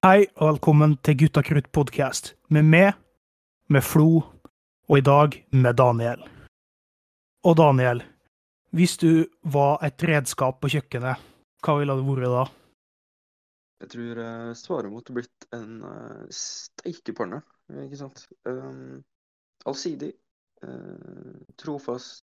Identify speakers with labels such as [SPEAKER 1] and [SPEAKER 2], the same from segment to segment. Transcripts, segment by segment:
[SPEAKER 1] Hei og velkommen til Gutta krutt podcast med meg, med Flo, og i dag med Daniel. Og Daniel, hvis du var et redskap på kjøkkenet, hva ville det vært da?
[SPEAKER 2] Jeg tror eh, svaret måtte blitt en uh, steikepanne, ikke sant. Um, allsidig, uh, trofast,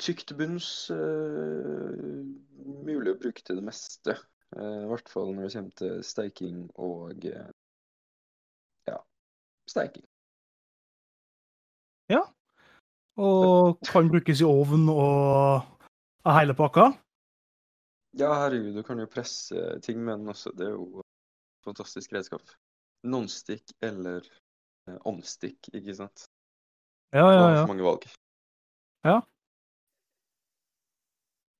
[SPEAKER 2] tykt bunns, uh, mulig å bruke til det meste. I hvert fall når det kommer til steiking og ja, steiking.
[SPEAKER 1] Ja. Og kan brukes i ovn og hele pakka?
[SPEAKER 2] Ja, herregud, du kan jo presse ting med den også. Det er jo et fantastisk redskap. Nonstick eller eh, onstick, ikke sant?
[SPEAKER 1] Ja, ja, ja.
[SPEAKER 2] Så mange valg.
[SPEAKER 1] Ja.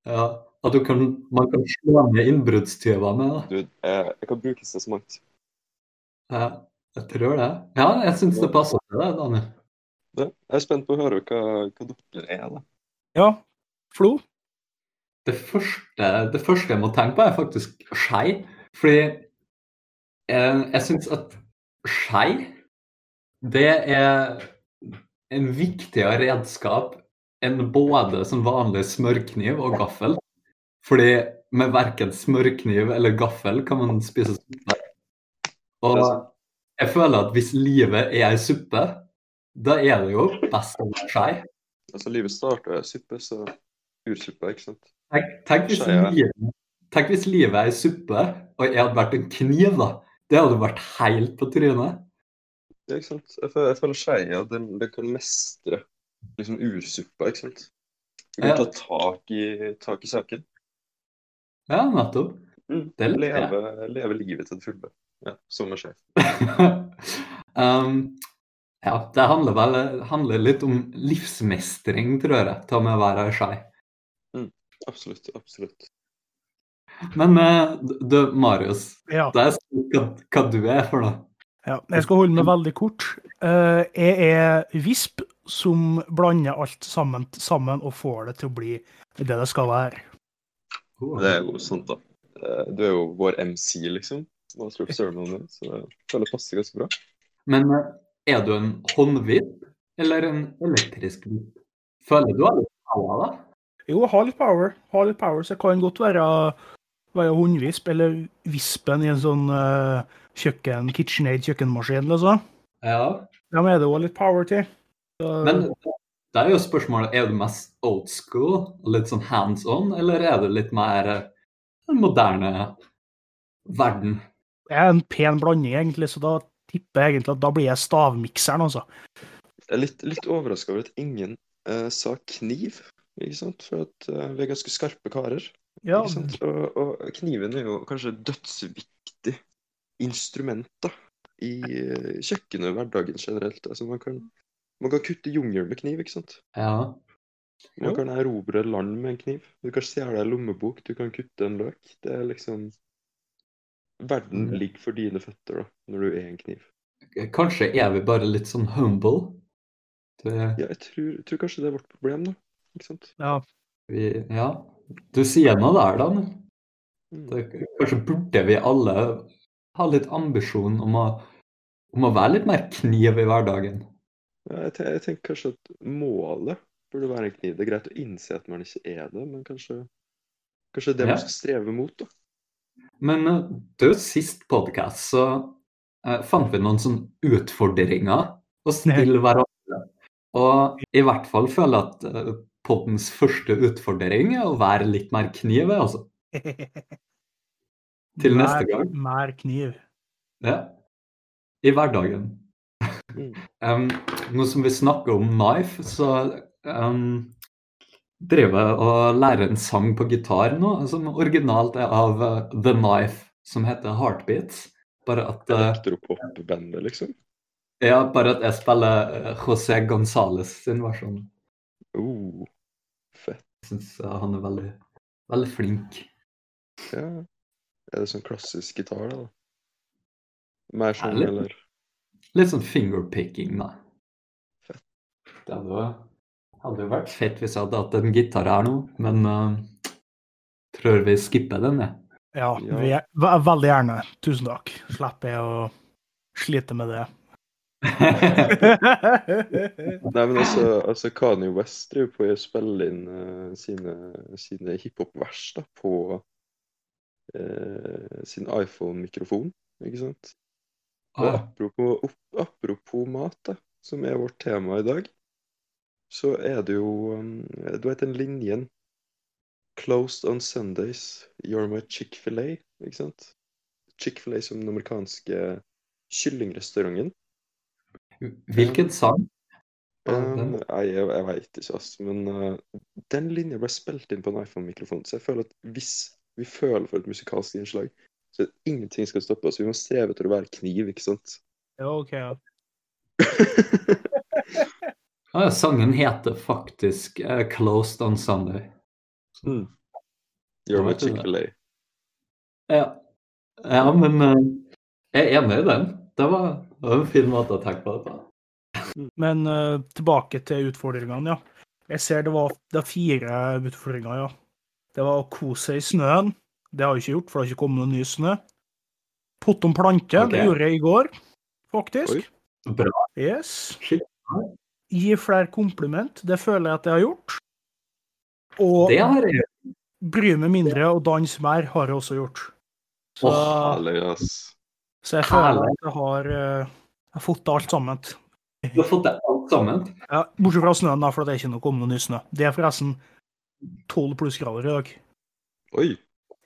[SPEAKER 3] Ja, at du kan, man kan slå ned innbruddstyver med det.
[SPEAKER 2] Du, jeg, jeg kan brukes til så mangt.
[SPEAKER 3] Ja, jeg tror det. Ja, jeg syns det passer til det, Daniel.
[SPEAKER 2] Det. Jeg er spent på å høre hva, hva dere er, da.
[SPEAKER 1] Ja. Flo?
[SPEAKER 3] Det første, det første jeg må tenke på, er faktisk skei. Fordi jeg, jeg syns at skei, det er en viktigere redskap enn både som vanlig smørkniv og gaffel. Fordi med verken smørkniv eller gaffel kan man spise suppe. Og jeg føler at hvis livet er ei suppe, da er det jo best å være skei.
[SPEAKER 2] Altså, livet starter i suppe, så ursuppe, ikke sant?
[SPEAKER 3] Tenk, tenk, hvis livet, tenk hvis livet er ei suppe, og jeg hadde vært en kniv, da. Det hadde vært helt på trynet.
[SPEAKER 2] Ja, ikke sant? Jeg føler, jeg føler skeia, den, den kan mestre liksom ursuppa, ikke sant? Du kan
[SPEAKER 3] Ja.
[SPEAKER 2] ta tak i, tak i saken.
[SPEAKER 3] Ja, nettopp.
[SPEAKER 2] Mm. Leve, leve livet til det fulle. Ja, som en sjef.
[SPEAKER 3] um, ja, det handler vel handler litt om livsmestring, tror jeg, til og med å være skei.
[SPEAKER 2] Absolutt. Absolutt.
[SPEAKER 3] Men uh, du, Marius,
[SPEAKER 1] Ja.
[SPEAKER 3] det er hva, hva du er for noe.
[SPEAKER 1] ja. Jeg skal holde meg veldig kort. Uh, jeg er visp som blander alt sammen, sammen og får det til å bli det det skal være.
[SPEAKER 2] Det er jo sant, da. Eh, Du er jo vår MC, liksom. Master of Ceremony, så jeg føler det passer ganske bra.
[SPEAKER 3] Men eh, er du en håndvisp eller en elektrisk vipp? Føler du har litt power, da?
[SPEAKER 1] Jo, jeg har litt power. Har litt power, så jeg kan godt være, være håndvisp, eller vispen i en sånn uh, kjøkken, KitchenAid kjøkkenmaskin, liksom.
[SPEAKER 3] Ja.
[SPEAKER 1] men er det òg litt power til. Så,
[SPEAKER 3] Men det er jo spørsmålet, er du mest old school, litt sånn hands on, eller er du litt mer en den moderne verden?
[SPEAKER 1] jeg er en pen blanding, egentlig, så da tipper jeg egentlig at da blir jeg stavmikseren, altså.
[SPEAKER 2] Jeg er litt, litt overraska over at ingen uh, sa kniv, ikke sant? For at uh, vi er ganske skarpe karer.
[SPEAKER 1] Ja,
[SPEAKER 2] Ikke sant? Og, og kniven er jo kanskje dødsviktig instrument da, i uh, kjøkkenet og hverdagen generelt. Altså, man, kan, man kan kutte jungel med kniv, ikke sant?
[SPEAKER 3] Ja.
[SPEAKER 2] Man
[SPEAKER 1] Jo.
[SPEAKER 2] kan erobre land med en kniv. Du kan stjele en lommebok, du kan kutte en løk. Det er liksom Verden
[SPEAKER 3] Mm.
[SPEAKER 2] ligger for dine føtter da, når du er en kniv.
[SPEAKER 3] Kanskje er vi bare litt sånn humble? Det,
[SPEAKER 2] Ja, jeg tror, tror kanskje det er vårt problem, da. Ikke sant?
[SPEAKER 1] ja.
[SPEAKER 3] vi, ja. Du sier noe der, da.
[SPEAKER 2] Mm.
[SPEAKER 3] Det, kanskje burde vi alle ha litt ambisjon om å, om å være litt mer kniv i hverdagen?
[SPEAKER 2] Ja, jeg, jeg tenker kanskje at målet burde være en kniv. Det er greit å innse at man ikke er det, men kanskje, kanskje det er
[SPEAKER 3] Ja.
[SPEAKER 2] man skal streve mot, da.
[SPEAKER 3] Men eh, du, sist podkast så uh, fant vi noen sånne utfordringer å stille hverandre. Og i hvert fall føler jeg at uh, poddens første utfordring er å være litt mer kniv, altså. Til neste gang.
[SPEAKER 1] Mer kniv.
[SPEAKER 3] Ja. I hverdagen. Um, nå som vi snakker om knife, så um, driver jeg og lærer en sang på gitar nå, som originalt er av uh, The Knife, som heter Heartbeats. Bare at, uh,
[SPEAKER 2] Elektropop-bandet, liksom.
[SPEAKER 3] ja, bare at jeg spiller uh, José Gonzales sin versjon.
[SPEAKER 2] Oh, fett.
[SPEAKER 3] Jeg syns han er veldig, veldig flink.
[SPEAKER 2] Ja. Er det sånn klassisk gitar, da? Mer sånn, eller?
[SPEAKER 3] Litt sånn fingerpicking, da.
[SPEAKER 2] Fett.
[SPEAKER 3] Det hadde, hadde jo vært fett hvis jeg hadde hatt en gitar her nå, men uh, tror vi skipper den, jeg.
[SPEAKER 1] Ja,
[SPEAKER 2] Ja.
[SPEAKER 1] vi er, ve- veldig gjerne. Tusen takk. Slipper jeg å slite med det.
[SPEAKER 2] Nei, men altså, altså Kanye West driver på å spille inn uh, sine, sine hiphop-vers på uh, sin iPhone-mikrofon, ikke sant? Og apropos, apropos mat, da, som er vårt tema i dag, så er det jo um, Du vet den linjen Closed on Sundays, you're my Chick-fil-A, ikke sant? Chick-fil-A som den amerikanske kyllingrestauranten.
[SPEAKER 3] Hvilken sang?
[SPEAKER 2] Um, jeg, jeg veit ikke, ass. Men uh, den linja ble spilt inn på en iPhone-mikrofon, så jeg føler at hvis vi føler for et musikalsk innslag, så ingenting skal stoppe oss. Vi må streve etter å være kniv, ikke sant?
[SPEAKER 1] Ja, OK. Ja.
[SPEAKER 3] Ah, sangen heter faktisk uh, 'Closed on Sunday'.
[SPEAKER 2] mm. You're my
[SPEAKER 3] vet.
[SPEAKER 2] Chick-fil-A.
[SPEAKER 3] Ja, ja men uh, jeg er enig i den. Det var, det var en fin måte å tenke på det på.
[SPEAKER 1] Men uh, tilbake til utfordringene, ja. Jeg ser det var, det var fire utfordringer, ja. Det var å kose seg i snøen. Det har jeg ikke gjort, for det har ikke kommet noen ny snø. Potte om plante,
[SPEAKER 3] okay.
[SPEAKER 1] det gjorde jeg i går, faktisk.
[SPEAKER 2] Oi.
[SPEAKER 3] Bra.
[SPEAKER 1] Yes. Gi flere kompliment, det føler jeg at jeg har gjort. Og
[SPEAKER 3] Det har jeg
[SPEAKER 1] bry meg mindre og danse mer har jeg også gjort. Så,
[SPEAKER 2] Herlig, ass.
[SPEAKER 1] så jeg føler at jeg har, eh, jeg har fått alt sammen.
[SPEAKER 3] Du har fått det alt sammen.
[SPEAKER 1] Ja, bortsett fra snøen, da, for det er ikke noe kommet noe ny snø. Det er forresten 12 plussgrader i dag.
[SPEAKER 2] Oi.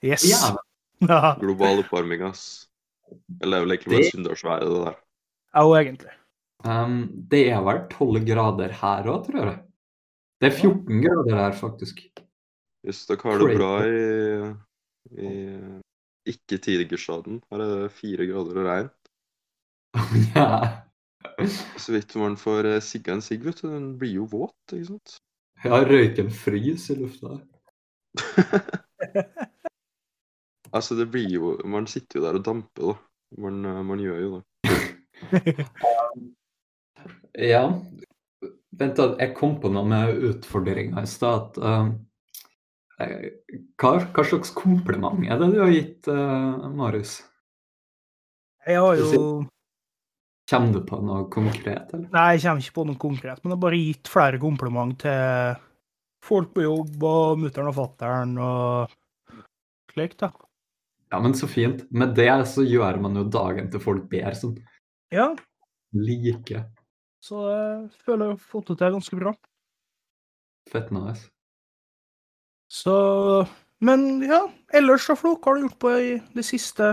[SPEAKER 1] Yes.
[SPEAKER 3] Ja,
[SPEAKER 1] Ja,
[SPEAKER 2] Global oppvarming, ass. Eller det er vel egentlig bare
[SPEAKER 3] Det-
[SPEAKER 2] sunndalsværet, det der.
[SPEAKER 1] jo, egentlig.
[SPEAKER 3] um, det er vel 12 grader her òg, tror jeg. Det er 14 grader her, faktisk.
[SPEAKER 2] Hvis dere har det bra i, i ikke tigerstaden, her er det fire grader og regn.
[SPEAKER 3] ja.
[SPEAKER 2] Så vidt man får eh, sigga en sigg, vet du, den blir jo våt, ikke sant?
[SPEAKER 3] ja, røyken fryser i lufta.
[SPEAKER 2] Altså, det blir jo Man sitter jo der og damper, da. Man, eh, man gjør jo det.
[SPEAKER 3] Ja. Vent, da, jeg kom på noe med utfordringa i stad. um, eh, hva, hva slags kompliment er det du har gitt, uh, Marius?
[SPEAKER 1] Jeg har jo
[SPEAKER 3] Kommer du på noe konkret, eller?
[SPEAKER 1] Nei, jeg kommer ikke på noe konkret, men jeg har bare gitt flere kompliment til folk på jobb og mutter'n og fatter'n og slikt, da.
[SPEAKER 3] Ja, men så fint. Med det så gjør man jo dagen til folk bedre, sånn
[SPEAKER 1] Ja,
[SPEAKER 3] like.
[SPEAKER 1] så jeg føler jeg har fått det til ganske bra.
[SPEAKER 3] Fett nice.
[SPEAKER 1] Så Men ja, ellers da, Flo, hva har du gjort på i det siste,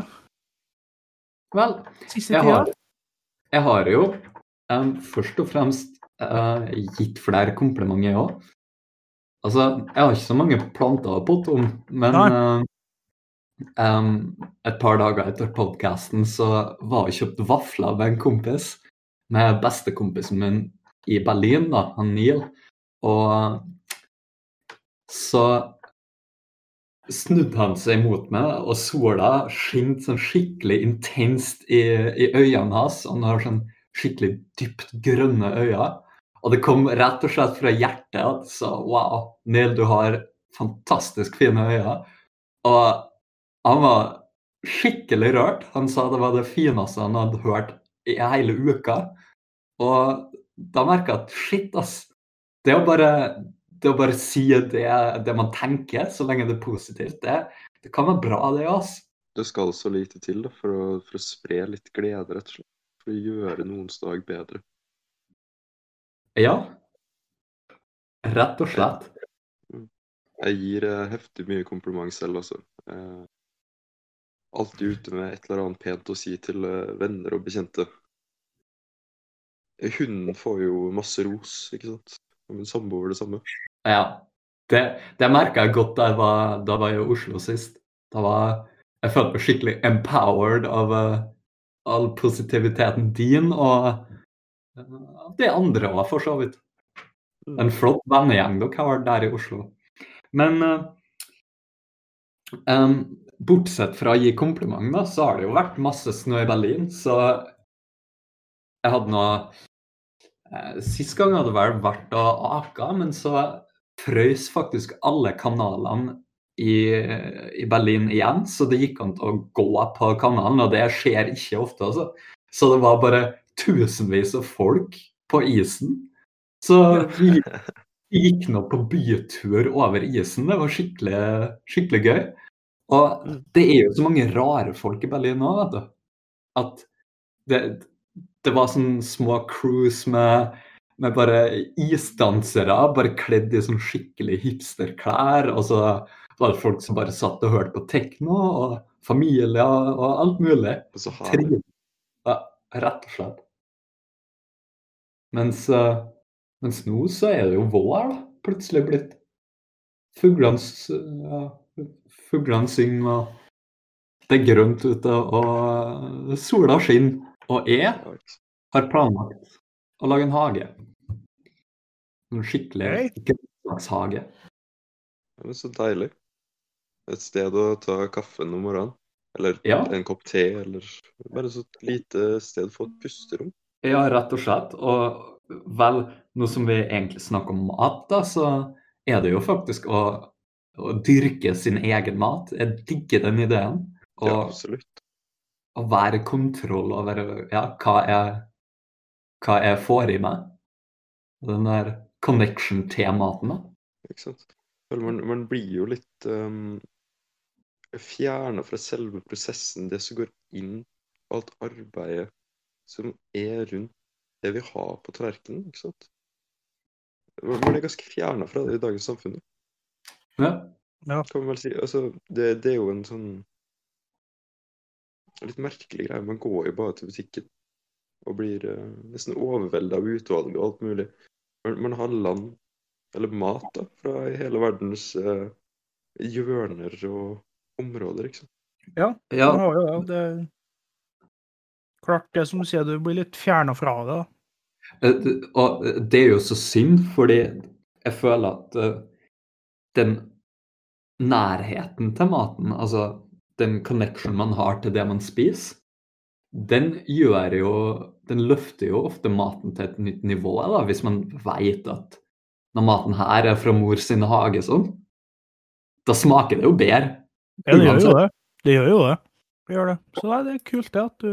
[SPEAKER 3] Vel,
[SPEAKER 1] siste
[SPEAKER 3] jeg har, jeg har jo um, først og fremst uh, gitt flere komplimenter, jeg òg. Altså, jeg har ikke så mange planter å potte om, men eh, em, et par dager etter podkasten så var jeg kjøpt vafler med en kompis, med bestekompisen min i Berlin, da, han Neil. Og så snudde han seg mot meg, og sola skinte sånn skikkelig intenst i, i øynene hans. Han har sånn skikkelig dypt grønne øyne. Og det kom rett og slett fra hjertet sa wow, Neil, du har fantastisk fine øyne. Og han var skikkelig rørt. Han sa det var det fineste han hadde hørt i hele uka. Og da merka jeg at shit, ass. Det å bare, det å bare si det, det man tenker, så lenge det er positivt, det, det kan være bra, det, ass.
[SPEAKER 2] Det skal så lite til da, for, å, for å spre litt glede, rett og slett. For å gjøre noens dag bedre.
[SPEAKER 3] Ja. Rett og slett.
[SPEAKER 2] Jeg gir eh, heftig mye kompliment selv, altså. Alltid ute med et eller annet pent å si til eh, venner og bekjente. Hunden får jo masse ros, ikke sant? Og min samboer det samme.
[SPEAKER 3] Ja. Det, det merka jeg godt da jeg var, da var jeg i Oslo sist. Da var jeg følte meg skikkelig empowered av uh, all positiviteten din og uh, det andre òg, for så vidt. En flott vennegjeng dere har der i Oslo. Men uh, em, bortsett fra å gi kompliment, da, så har det jo vært masse snø i Berlin, så jeg hadde noe eh, Sist gang hadde det vel vært å aka, men så frøs faktisk alle kanalene i, i Berlin igjen, så det gikk an å gå på kanalen, og det skjer ikke ofte. altså. Så det var bare tusenvis av folk på isen. Så vi gikk nå på bytur over isen. Det var skikkelig, skikkelig gøy. Og det er jo så mange rare folk i Berlin nå, vet du. At det, det var sånn små cruise med, med bare isdansere, bare kledd i sånn skikkelig hipsterklær. Og så var det folk som bare satt og hørte på tekno, og familier og alt mulig.
[SPEAKER 2] Og så har
[SPEAKER 3] Trivelig. Ja, rett og slett. Mens, eh, mens nå så er det jo vår, da. Plutselig blitt. Fuglene ja, fuglene synger, og det er grønt ute, og sola skinner. Og jeg har planlagt å lage en hage. En skikkelig grønnsakshage.
[SPEAKER 2] Ja, men så deilig. Et sted å ta kaffen om morgenen. Eller
[SPEAKER 3] Ja.
[SPEAKER 2] en kopp te, eller bare så et lite sted for et pusterom.
[SPEAKER 3] Ja, rett og slett. Og vel, nå som vi egentlig snakker om mat, da, så er det jo faktisk å, å dyrke sin egen mat. Jeg digger den ideen.
[SPEAKER 2] Ja, absolutt.
[SPEAKER 3] å være kontroll over ja, hva, jeg, hva jeg får i meg. Den der connection til maten. da.
[SPEAKER 2] Ikke sant? Man, man blir jo litt um, fjerna fra selve prosessen, det som går inn, alt arbeidet som er rundt det vi har på tallerkenen. ikke sant? Man er ganske fjerna fra det i dagens samfunn,
[SPEAKER 3] Ja.
[SPEAKER 2] kan man vel si. Altså, det, det er jo en sånn litt merkelig greie. Man går jo bare til butikken og blir uh, nesten overvelda av utvalg og alt mulig. Man, man har land, eller mat, da, fra hele verdens uh, hjørner og områder, ikke sant.
[SPEAKER 1] Ja,
[SPEAKER 3] ja.
[SPEAKER 1] man har jo det. det. er Klart det som du sier, du blir litt fjerna fra det.
[SPEAKER 3] Eh, det- Og det er jo så synd, fordi jeg føler at den nærheten til maten, altså den connection man har til det man spiser, den gjør jo Den løfter jo ofte maten til et nytt nivå, da, hvis man vet at når maten her er fra mor sin hage sånn, da smaker det jo bedre.
[SPEAKER 1] Ja, det gjør jo det. Det gjør jo det. Det gjør det. Så nei, det er kult det at du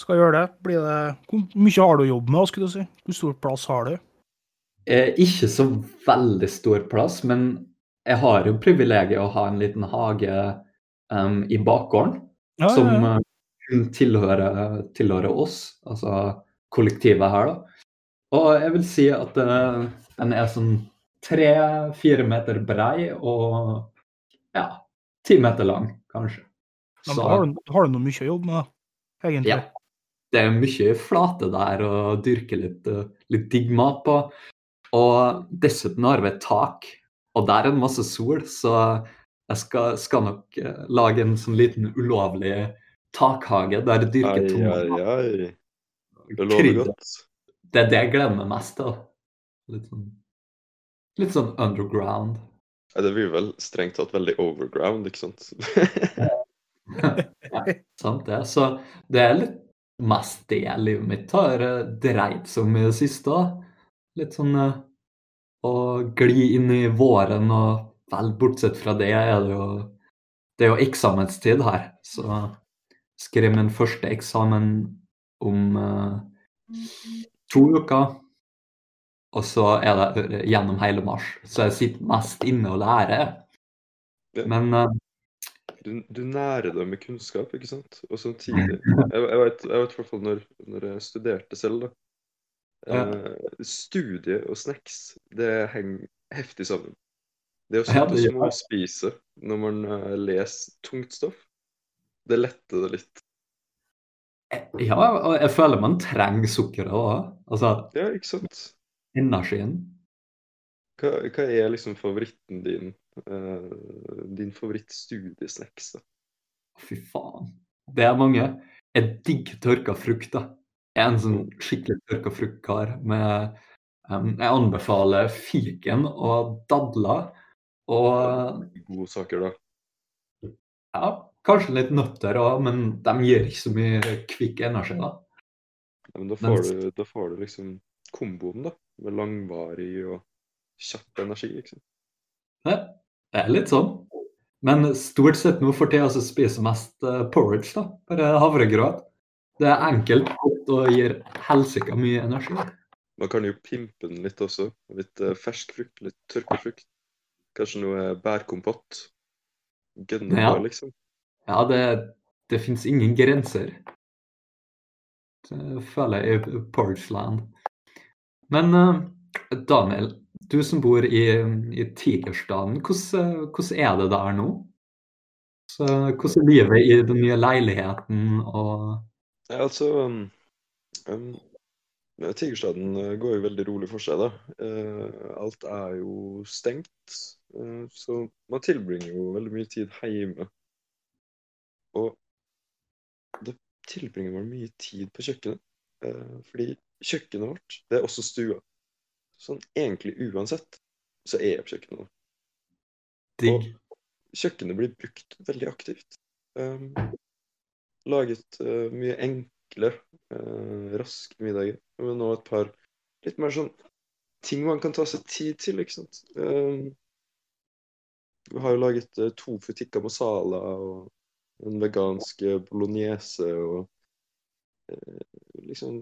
[SPEAKER 1] skal gjøre det. Blir det Hvor mye har du å jobbe med, skulle du si? Hvor stor plass har du?
[SPEAKER 3] Eh, ikke så veldig stor plass, men jeg har jo privilegiet å ha en liten hage um, i bakgården.
[SPEAKER 1] Ja,
[SPEAKER 3] som
[SPEAKER 1] ja, ja.
[SPEAKER 3] eh, kun tilhører, tilhører oss, altså kollektivet her, da. Og jeg vil si at uh, den er sånn tre-fire meter brei og ja, ti meter lang, kanskje. Så
[SPEAKER 1] da har du, har du noe mye å jobbe med. Egentlig.
[SPEAKER 3] Ja. det er mye flate der å dyrke litt, eh, litt digg mat på. Og dessuten har vi et tak, og der er det masse sol, så jeg skal, skal nok eh, lage en sånn liten ulovlig takhage der jeg dyrker tomater.
[SPEAKER 2] Det lover godt.
[SPEAKER 3] Det er det jeg gleder meg mest til. Litt sånn, litt sånn underground.
[SPEAKER 2] Ja, det blir vel strengt tatt veldig overground, ikke sant?
[SPEAKER 3] ja, sant det. Så det er litt mest det livet mitt har eh, dreid seg om i det siste. da. Litt sånn eh, å gli inn i våren, og vel, bortsett fra det er det jo Det er jo eksamenstid her, så skrev min første eksamen om uh, to uker. Og så er det gjennom hele mars, så jeg sitter mest inne og lærer. Men uh,
[SPEAKER 2] Du, du nærer deg med kunnskap, ikke sant? Og samtidig Jeg, jeg vet i hvert fall når, når jeg studerte selv, da.
[SPEAKER 3] Ja.
[SPEAKER 2] Eh, studie og snacks, det henger heftig sammen. Det å
[SPEAKER 3] Ja,
[SPEAKER 2] sitte og
[SPEAKER 3] det.
[SPEAKER 2] småspise når man uh, leser tungt stoff, det letter det litt.
[SPEAKER 3] Ja, og jeg føler man trenger sukkeret òg. Altså
[SPEAKER 2] Ja, ikke sant?
[SPEAKER 3] energien.
[SPEAKER 2] Hva, hva er liksom favoritten din? Uh, din favorittstudiesnacks, da?
[SPEAKER 3] Fy faen. Det er mange. Jeg digger tørka frukt. da. Jeg er en sånn skikkelig tørka fruktkar. med um, Jeg anbefaler fiken og dadler. Og
[SPEAKER 2] Gode saker, da.
[SPEAKER 3] ja, kanskje litt nøtter òg, men de gir ikke så mye kvikk energi. da.
[SPEAKER 2] Ja, men da
[SPEAKER 3] får,
[SPEAKER 2] får, du, da får du liksom komboen, da. Med langvarig og kjapp energi, ikke sant.
[SPEAKER 3] Det, det er litt sånn. Men stort sett nå for tida så spiser jeg mest eh, porridge, da. Bare havregrøt. Det er enkelt, godt og gir helsike mye energi.
[SPEAKER 2] Man kan jo pimpe den litt også. Litt eh, fersk frukt, litt tørka frukt. Kanskje noe bærkompott. Gønne
[SPEAKER 3] Ja.
[SPEAKER 2] liksom.
[SPEAKER 3] Ja, det, det fins ingen grenser. Det føler jeg i Porchland. Men eh, Daniel, du som bor i, i Tigerstaden, hvordan, hvordan er det der nå? Så, hvordan er livet i den nye leiligheten og
[SPEAKER 2] Ja, altså um, um, Tigerstaden eh, går jo veldig rolig for seg, da. Uh, alt er jo stengt. Uh, så man tilbringer jo veldig mye tid hjemme. Og da tilbringer man mye tid på kjøkkenet. Uh, fordi kjøkkenet vårt, det er også stua. Sånn egentlig uansett, så er jeg på kjøkkenet. nå.
[SPEAKER 3] digg?
[SPEAKER 2] kjøkkenet blir brukt veldig aktivt. Um, laget uh, mye enkle, uh, raske middager. Men nå et par litt mer sånn ting man kan ta seg tid til, ikke sant. Um, vi har jo laget uh, tofu tikka masala og en vegansk bolognese og liksom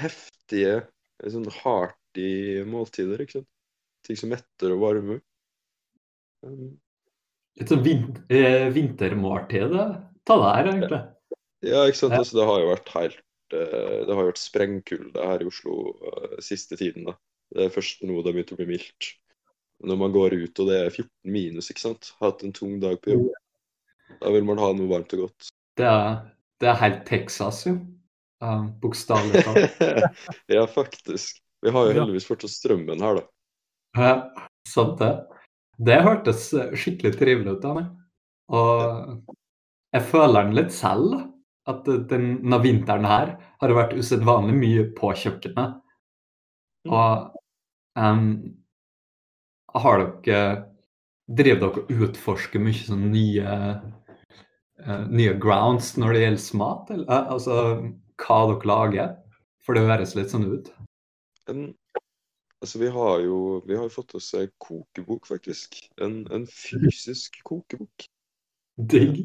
[SPEAKER 2] heftige, sånn hearty måltider, ikke sant. Ting som metter og varmer. Um,
[SPEAKER 3] Litt sånn vin eh, vintermåltid ta det her, egentlig.
[SPEAKER 2] Ja, ikke sant.
[SPEAKER 3] Ja.
[SPEAKER 2] Altså, det har jo vært helt eh, Det har jo vært sprengkulde her i Oslo eh, siste tiden. da. Det er først nå det har begynt å bli mildt. Når man går ut og det er 14 minus, ikke sant. Hatt en tung dag på jobb. Da vil man ha noe varmt og godt.
[SPEAKER 3] Det er, det er helt Texas, jo. Uh, Bokstavelig talt.
[SPEAKER 2] ja, faktisk. Vi har jo heldigvis fortsatt strømmen her, da.
[SPEAKER 3] Ja, sant det. Det hørtes skikkelig trivelig ut, da, Og jeg føler den litt selv, da. At denne vinteren her har det vært usedvanlig mye på kjøkkenet. Og um, har dere drevet dere og utforsker mye sånn nye uh, nye grounds når det gjelder mat? Eller, eh, altså hva dere lager? For det høres litt sånn ut.
[SPEAKER 2] En, altså, vi har jo vi har fått oss en kokebok, faktisk. En, en fysisk kokebok.
[SPEAKER 3] Digg.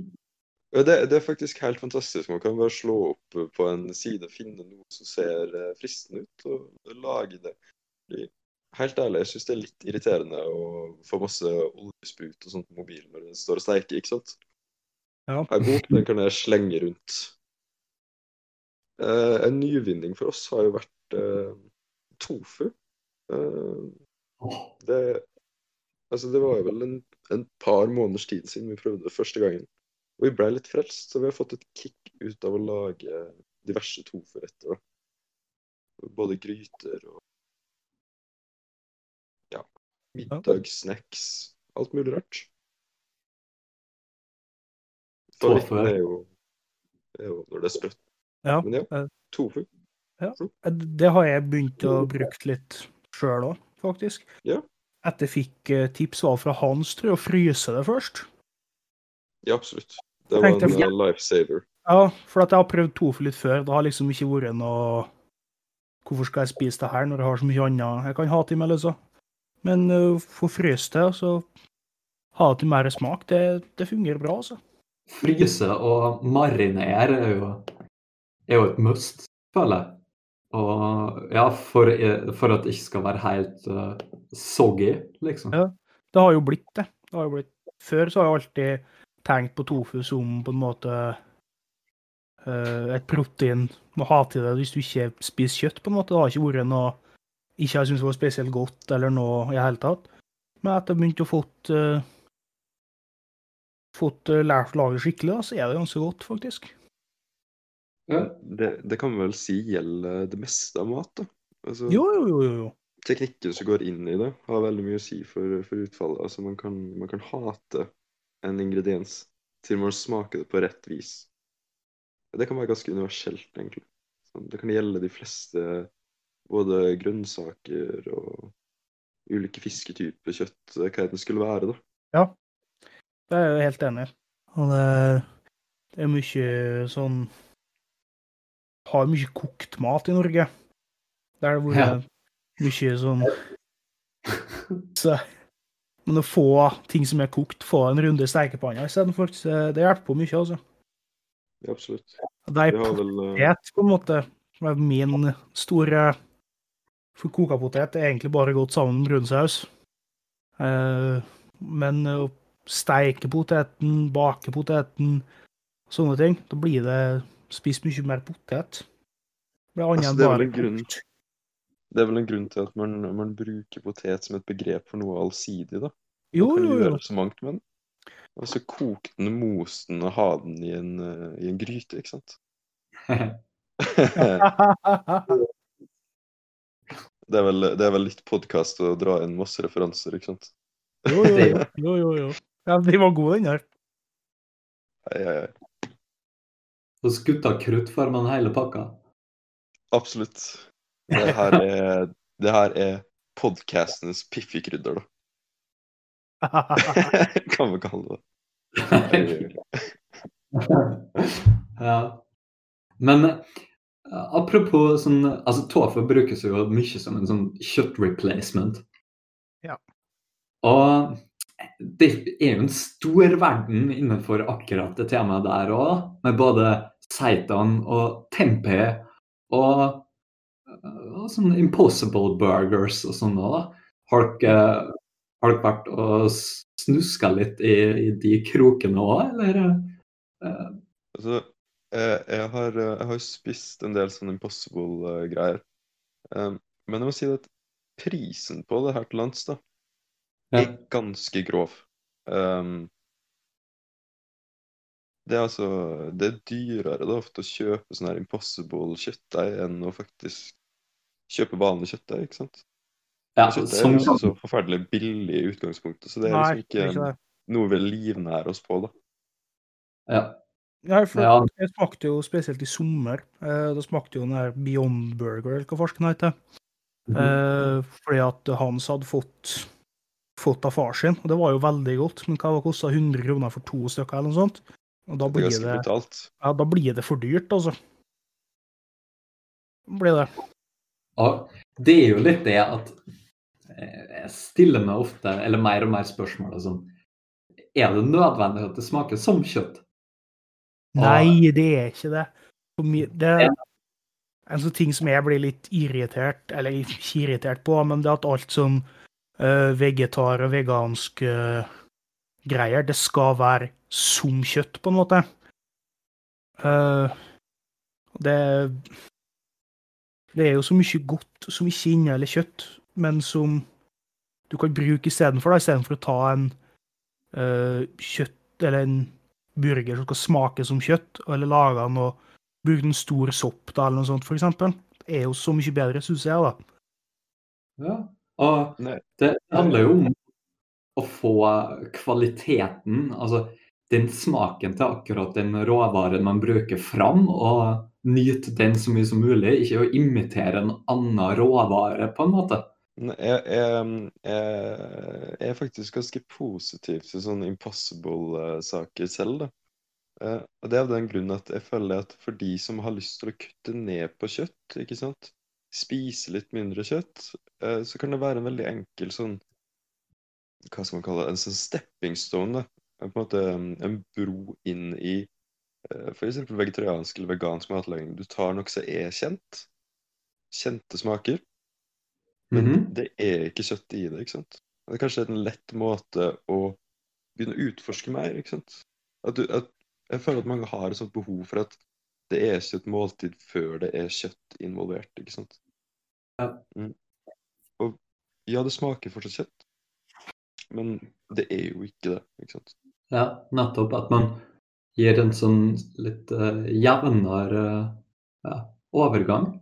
[SPEAKER 2] Ja, Det, det er faktisk helt fantastisk. Man kan bare slå opp på en side, finne noe som ser eh, fristende ut, og lage det. Helt ærlig, jeg syns det er litt irriterende å få masse oljesprut og sånt på mobilen når den står og steiker, ikke sant?
[SPEAKER 1] Ja.
[SPEAKER 2] En bok den kan jeg slenge rundt. Eh, en nyvinning for oss har jo vært eh, tofu. Eh, det, altså det var jo vel en, en par måneders tid siden vi prøvde det første gangen. Og vi ble litt frelst, så vi har fått et kick ut av å lage diverse tofuretter. Både gryter og ja, middagssnacks. Alt mulig rart.
[SPEAKER 3] Tofu.
[SPEAKER 2] er jo, er jo når det er sprøtt.
[SPEAKER 1] Ja.
[SPEAKER 2] Men ja, tofu. Ja.
[SPEAKER 1] Det har jeg begynt å bruke litt sjøl òg, faktisk.
[SPEAKER 2] Ja.
[SPEAKER 1] Etter jeg fikk eh, tips var fra Hans, tror jeg, å fryse det først.
[SPEAKER 2] Ja, absolutt. Det var
[SPEAKER 1] Tenkte
[SPEAKER 2] en eh, lifesaver.
[SPEAKER 1] Ja, for at jeg har prøvd tofu litt før. Det har liksom ikke vært noe Hvorfor skal jeg spise det her når jeg har så mye annet jeg kan ha til meg, liksom? Men uh, for fryst det, og så ha det til mer smak, det, det fungerer bra, altså.
[SPEAKER 3] Fryse og marinere er jo, er jo et must, føler jeg. Og ja, for, for at det ikke skal være helt uh, soggy, liksom.
[SPEAKER 1] Ja. Det har jo blitt det. det har jo blitt. Før så har jeg alltid tenkt på tofu som på en måte uh, et protein må ha til det hvis du ikke spiser kjøtt, på en måte. Det har ikke vært noe ikke jeg syntes var spesielt godt eller noe i det hele tatt. Men etter jeg begynte å fått uh, fått eh, lært å lage skikkelig, da, så er det ganske godt, faktisk.
[SPEAKER 3] Ja.
[SPEAKER 2] Det, det kan vi vel si gjelder det meste av mat, da. Altså,
[SPEAKER 1] Jo, jo, jo, jo. jo.
[SPEAKER 2] teknikken som går inn i det, har veldig mye å si for, for utfallet. Altså, man kan, man kan hate en ingrediens til man smaker det på rett vis. Det kan være ganske universelt, egentlig. Sånn, det kan gjelde de fleste både grønnsaker og ulike fisketyper, kjøtt, hva det skulle være, da.
[SPEAKER 1] Ja, Det er jeg helt enig i. Og det, det er mye sånn Har mye kokt mat i Norge. Der hvor det er mye sånn så, Men å få ting som er kokt, få en runde i stekepanna istedenfor, det hjelper på mye, altså.
[SPEAKER 2] Absolutt.
[SPEAKER 1] Det er
[SPEAKER 2] eh,
[SPEAKER 1] potet, på en måte, som er min store For koka potet er egentlig bare godt sammen med brun saus. Eh, men å steike poteten, bake poteten, sånne ting, da blir det spist mye mer potet. Det
[SPEAKER 2] Altså, det er vel en grunn-. Det er vel en grunn til at man, man bruker potet som et begrep for noe allsidig, da.
[SPEAKER 1] Jo,
[SPEAKER 2] Man kan
[SPEAKER 1] jo, jo.
[SPEAKER 2] gjøre så mangt med den. Og så kok den, mos den og ha den i en, eh, i en gryte, ikke sant. det, er vel, det er vel litt podkast å dra inn masse referanser, ikke sant.
[SPEAKER 1] jo, jo, jo, jo, jo, jo. Ja, de var gode, den der.
[SPEAKER 2] Hei, hei, hei.
[SPEAKER 3] Så skutta kruttfarmene hele pakka.
[SPEAKER 2] Absolutt. Det her er, det her er podkastenes piffikrydder, da. kan vi kalle det.
[SPEAKER 3] ja. Men eh, apropos sånn Altså, tofu brukes jo mye som en sånn kjøtt replacement.
[SPEAKER 1] Ja.
[SPEAKER 3] Og det er jo en stor verden innenfor akkurat det temaet der òg, med både seitan og tempe og, og sånn impossible burgers og sånn òg. Dere har dere vært og snuska litt i, i de krokene òg, eller? eh,
[SPEAKER 2] Altså, jeg, jeg, har, eh, jeg har spist en del sånne impossible-greier. Um, men jeg må si at prisen på det her til lands da,
[SPEAKER 3] Ja.
[SPEAKER 2] er ganske grov. Um, det er altså Det er dyrere da ofte å kjøpe sånn her impossible kjøttdeig enn å faktisk kjøpe vanlig kjøttdeig, ikke sant?
[SPEAKER 3] Ja,
[SPEAKER 2] kjøttdeig er
[SPEAKER 3] som,
[SPEAKER 2] jo ikke så forferdelig billig i utgangspunktet, så det er
[SPEAKER 1] Nei,
[SPEAKER 2] liksom
[SPEAKER 1] er
[SPEAKER 2] ikke
[SPEAKER 1] ikke
[SPEAKER 2] noe vi livnærer oss på, da.
[SPEAKER 3] ja.
[SPEAKER 1] Nei, for
[SPEAKER 3] Ja.
[SPEAKER 1] Jeg smakte jo spesielt i sommer. Eh, da smakte jo den der Beyond Burger, eller hva farsken heter.
[SPEAKER 3] Mhm.
[SPEAKER 1] Eh, fordi at Hans hadde fått, fått av far sin, og det var jo veldig godt. Men hva kosta 100 kroner for to stykker, eller noe sånt? Og da
[SPEAKER 2] er
[SPEAKER 1] blir det,
[SPEAKER 2] det,
[SPEAKER 1] ja, da blir det for dyrt, altså. Blir det.
[SPEAKER 3] Og det er jo litt det at eh, jeg stiller meg ofte, eller mer og mer spørsmål sånn Er det nødvendig at det smaker som kjøtt? Og-
[SPEAKER 1] Nei, det er ikke det. Det er en sånn ting som jeg blir litt irritert, eller ikke irritert på, men det er at alt som uh, vegetar og vegansk uh, greier, det skal være som kjøtt, på en måte. Uh, det Det er jo så mye godt som ikke inneholder kjøtt, men som du kan bruke istedenfor, istedenfor å ta en uh, kjøtt eller en burger som skal smake som kjøtt, eller lage den og bruke en stor sopp da, eller noe sånt, for eksempel. Det er jo så mye bedre, syns jeg, da.
[SPEAKER 3] Ja. Og det handler jo om å få kvaliteten, altså den smaken til akkurat den råvaren man bruker fram, og nyte den så mye som mulig, ikke å imitere en annen råvare, på en måte.
[SPEAKER 2] Jeg, jeg, jeg, er faktisk ganske positiv til sånne impossible-saker selv, da. Eh, og det er av den grunn at jeg føler at for de som har lyst til å kutte ned på kjøtt, ikke sant, spise litt mindre kjøtt, eh, så kan det være en veldig enkel sånn Hva skal man kalle det? En sånn stepping stone, da. En måte en bro inn i eh, eksempel vegetariansk eller vegansk matlaging. Du tar noe som er kjent, kjente smaker, men
[SPEAKER 3] Mhm.
[SPEAKER 2] det er ikke kjøtt i det, ikke sant? Det er kanskje en lett måte å begynne å utforske mer, ikke sant? At du, at jeg føler at mange har et sånt behov for at det er ikke et måltid før det er kjøtt involvert, ikke sant?
[SPEAKER 3] Ja.
[SPEAKER 2] Mm. Og ja, det smaker fortsatt kjøtt, men det er jo ikke det, ikke sant?
[SPEAKER 3] Ja, nettopp. At man gir en sånn litt uh, jevnere ja, overgang.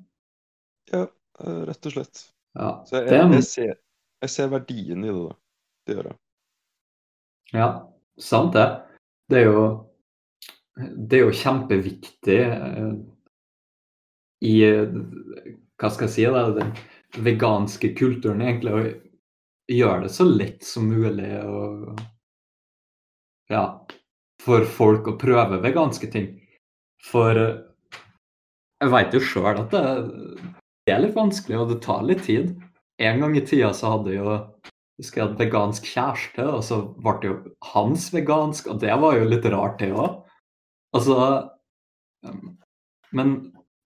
[SPEAKER 2] Ja, eh, rett og slett.
[SPEAKER 3] Ja,
[SPEAKER 2] Så jeg, jeg, jeg, ser, jeg ser verdien i det, da. Det gjør jeg.
[SPEAKER 3] ja, sant det. Det er jo, det er jo kjempeviktig uh, i Hva skal jeg si? Da, den veganske kulturen, egentlig, å gjøre det så lett som mulig og ja, for folk å prøve veganske ting. For eh, jeg vet jo sjøl at det, det er litt vanskelig, og det tar litt tid. En gang i tida så hadde jo husker jeg vegansk kjæreste, og så ble det jo hans vegansk, og det var jo litt rart, det òg. Altså um, Men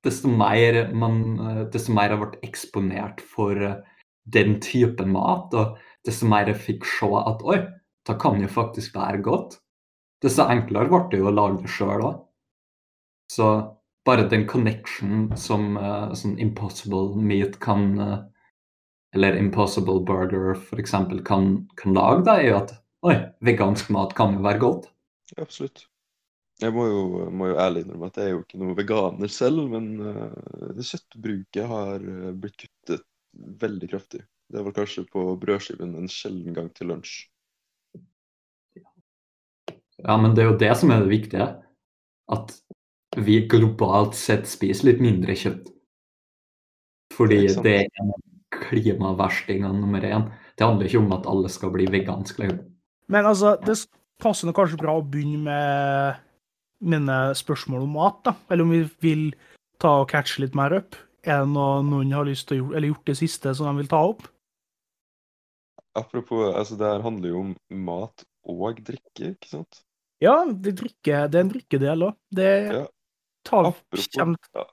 [SPEAKER 3] desto mer man eh, Desto mer jeg ble eksponert for eh, den typen mat, og desto mer jeg fikk se at oi, det kan jo faktisk være godt, desto enklere ble det jo å lage det sjøl òg. Så bare den connection som uh, sånn Impossible Meat kan uh, eller Impossible Burger f.eks. Kan, kan lage, da, er jo at oi, vegansk mat kan jo være godt.
[SPEAKER 2] Absolutt. Jeg må jo, må jo ærlig innrømme at jeg er jo ikke noen veganer selv, men uh, kjøttbruket har blitt kuttet veldig kraftig. Det var kanskje på brødskiven en sjelden gang til lunsj.
[SPEAKER 3] Ja, men det er jo det som er det viktige. At vi globalt sett spiser litt mindre kjøtt. Fordi det er en klimaverstinga nummer én. Det handler ikke om at alle skal bli veganske.
[SPEAKER 1] Men altså, det passer nok kanskje bra å begynne med mine spørsmål om mat, da. Eller om vi vil ta og catche litt mer opp. Er det noe noen har lyst til å gjøre, eller gjort det siste som de vil ta opp?
[SPEAKER 2] Apropos, altså det her handler jo om mat og drikke, ikke sant?
[SPEAKER 1] Ja, det, drikker, det er en drikkedel òg. Det
[SPEAKER 2] Ja.
[SPEAKER 1] tar
[SPEAKER 2] Apropos, ja.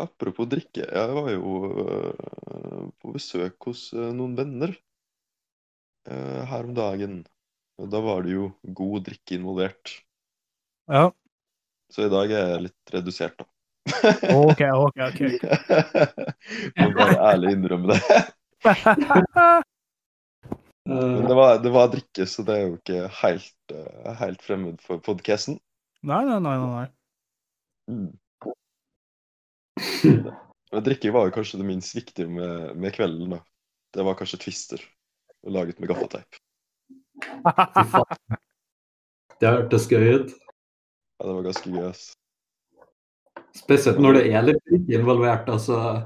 [SPEAKER 2] Apropos drikke, jeg var jo uh, på besøk hos uh, noen venner uh, her om dagen. Og da var det jo god drikke involvert.
[SPEAKER 1] Ja.
[SPEAKER 2] Så i dag er jeg litt redusert, da.
[SPEAKER 1] OK, OK. ok.
[SPEAKER 2] Må bare ærlig innrømme det. Men
[SPEAKER 3] Uh,
[SPEAKER 2] det var, det var drikke, så det er jo ikke helt, øh, helt fremmed for podkasten.
[SPEAKER 1] nei, nei, nei. nei, nei.
[SPEAKER 2] Mm. Men drikke var jo kanskje det minst viktige med, med kvelden, da. Det var kanskje Twister, laget med gaffateip.
[SPEAKER 3] det hørtes gøy ut.
[SPEAKER 2] Ja, det var ganske gøy, ass.
[SPEAKER 3] Spesielt når det er litt drikke involvert. altså.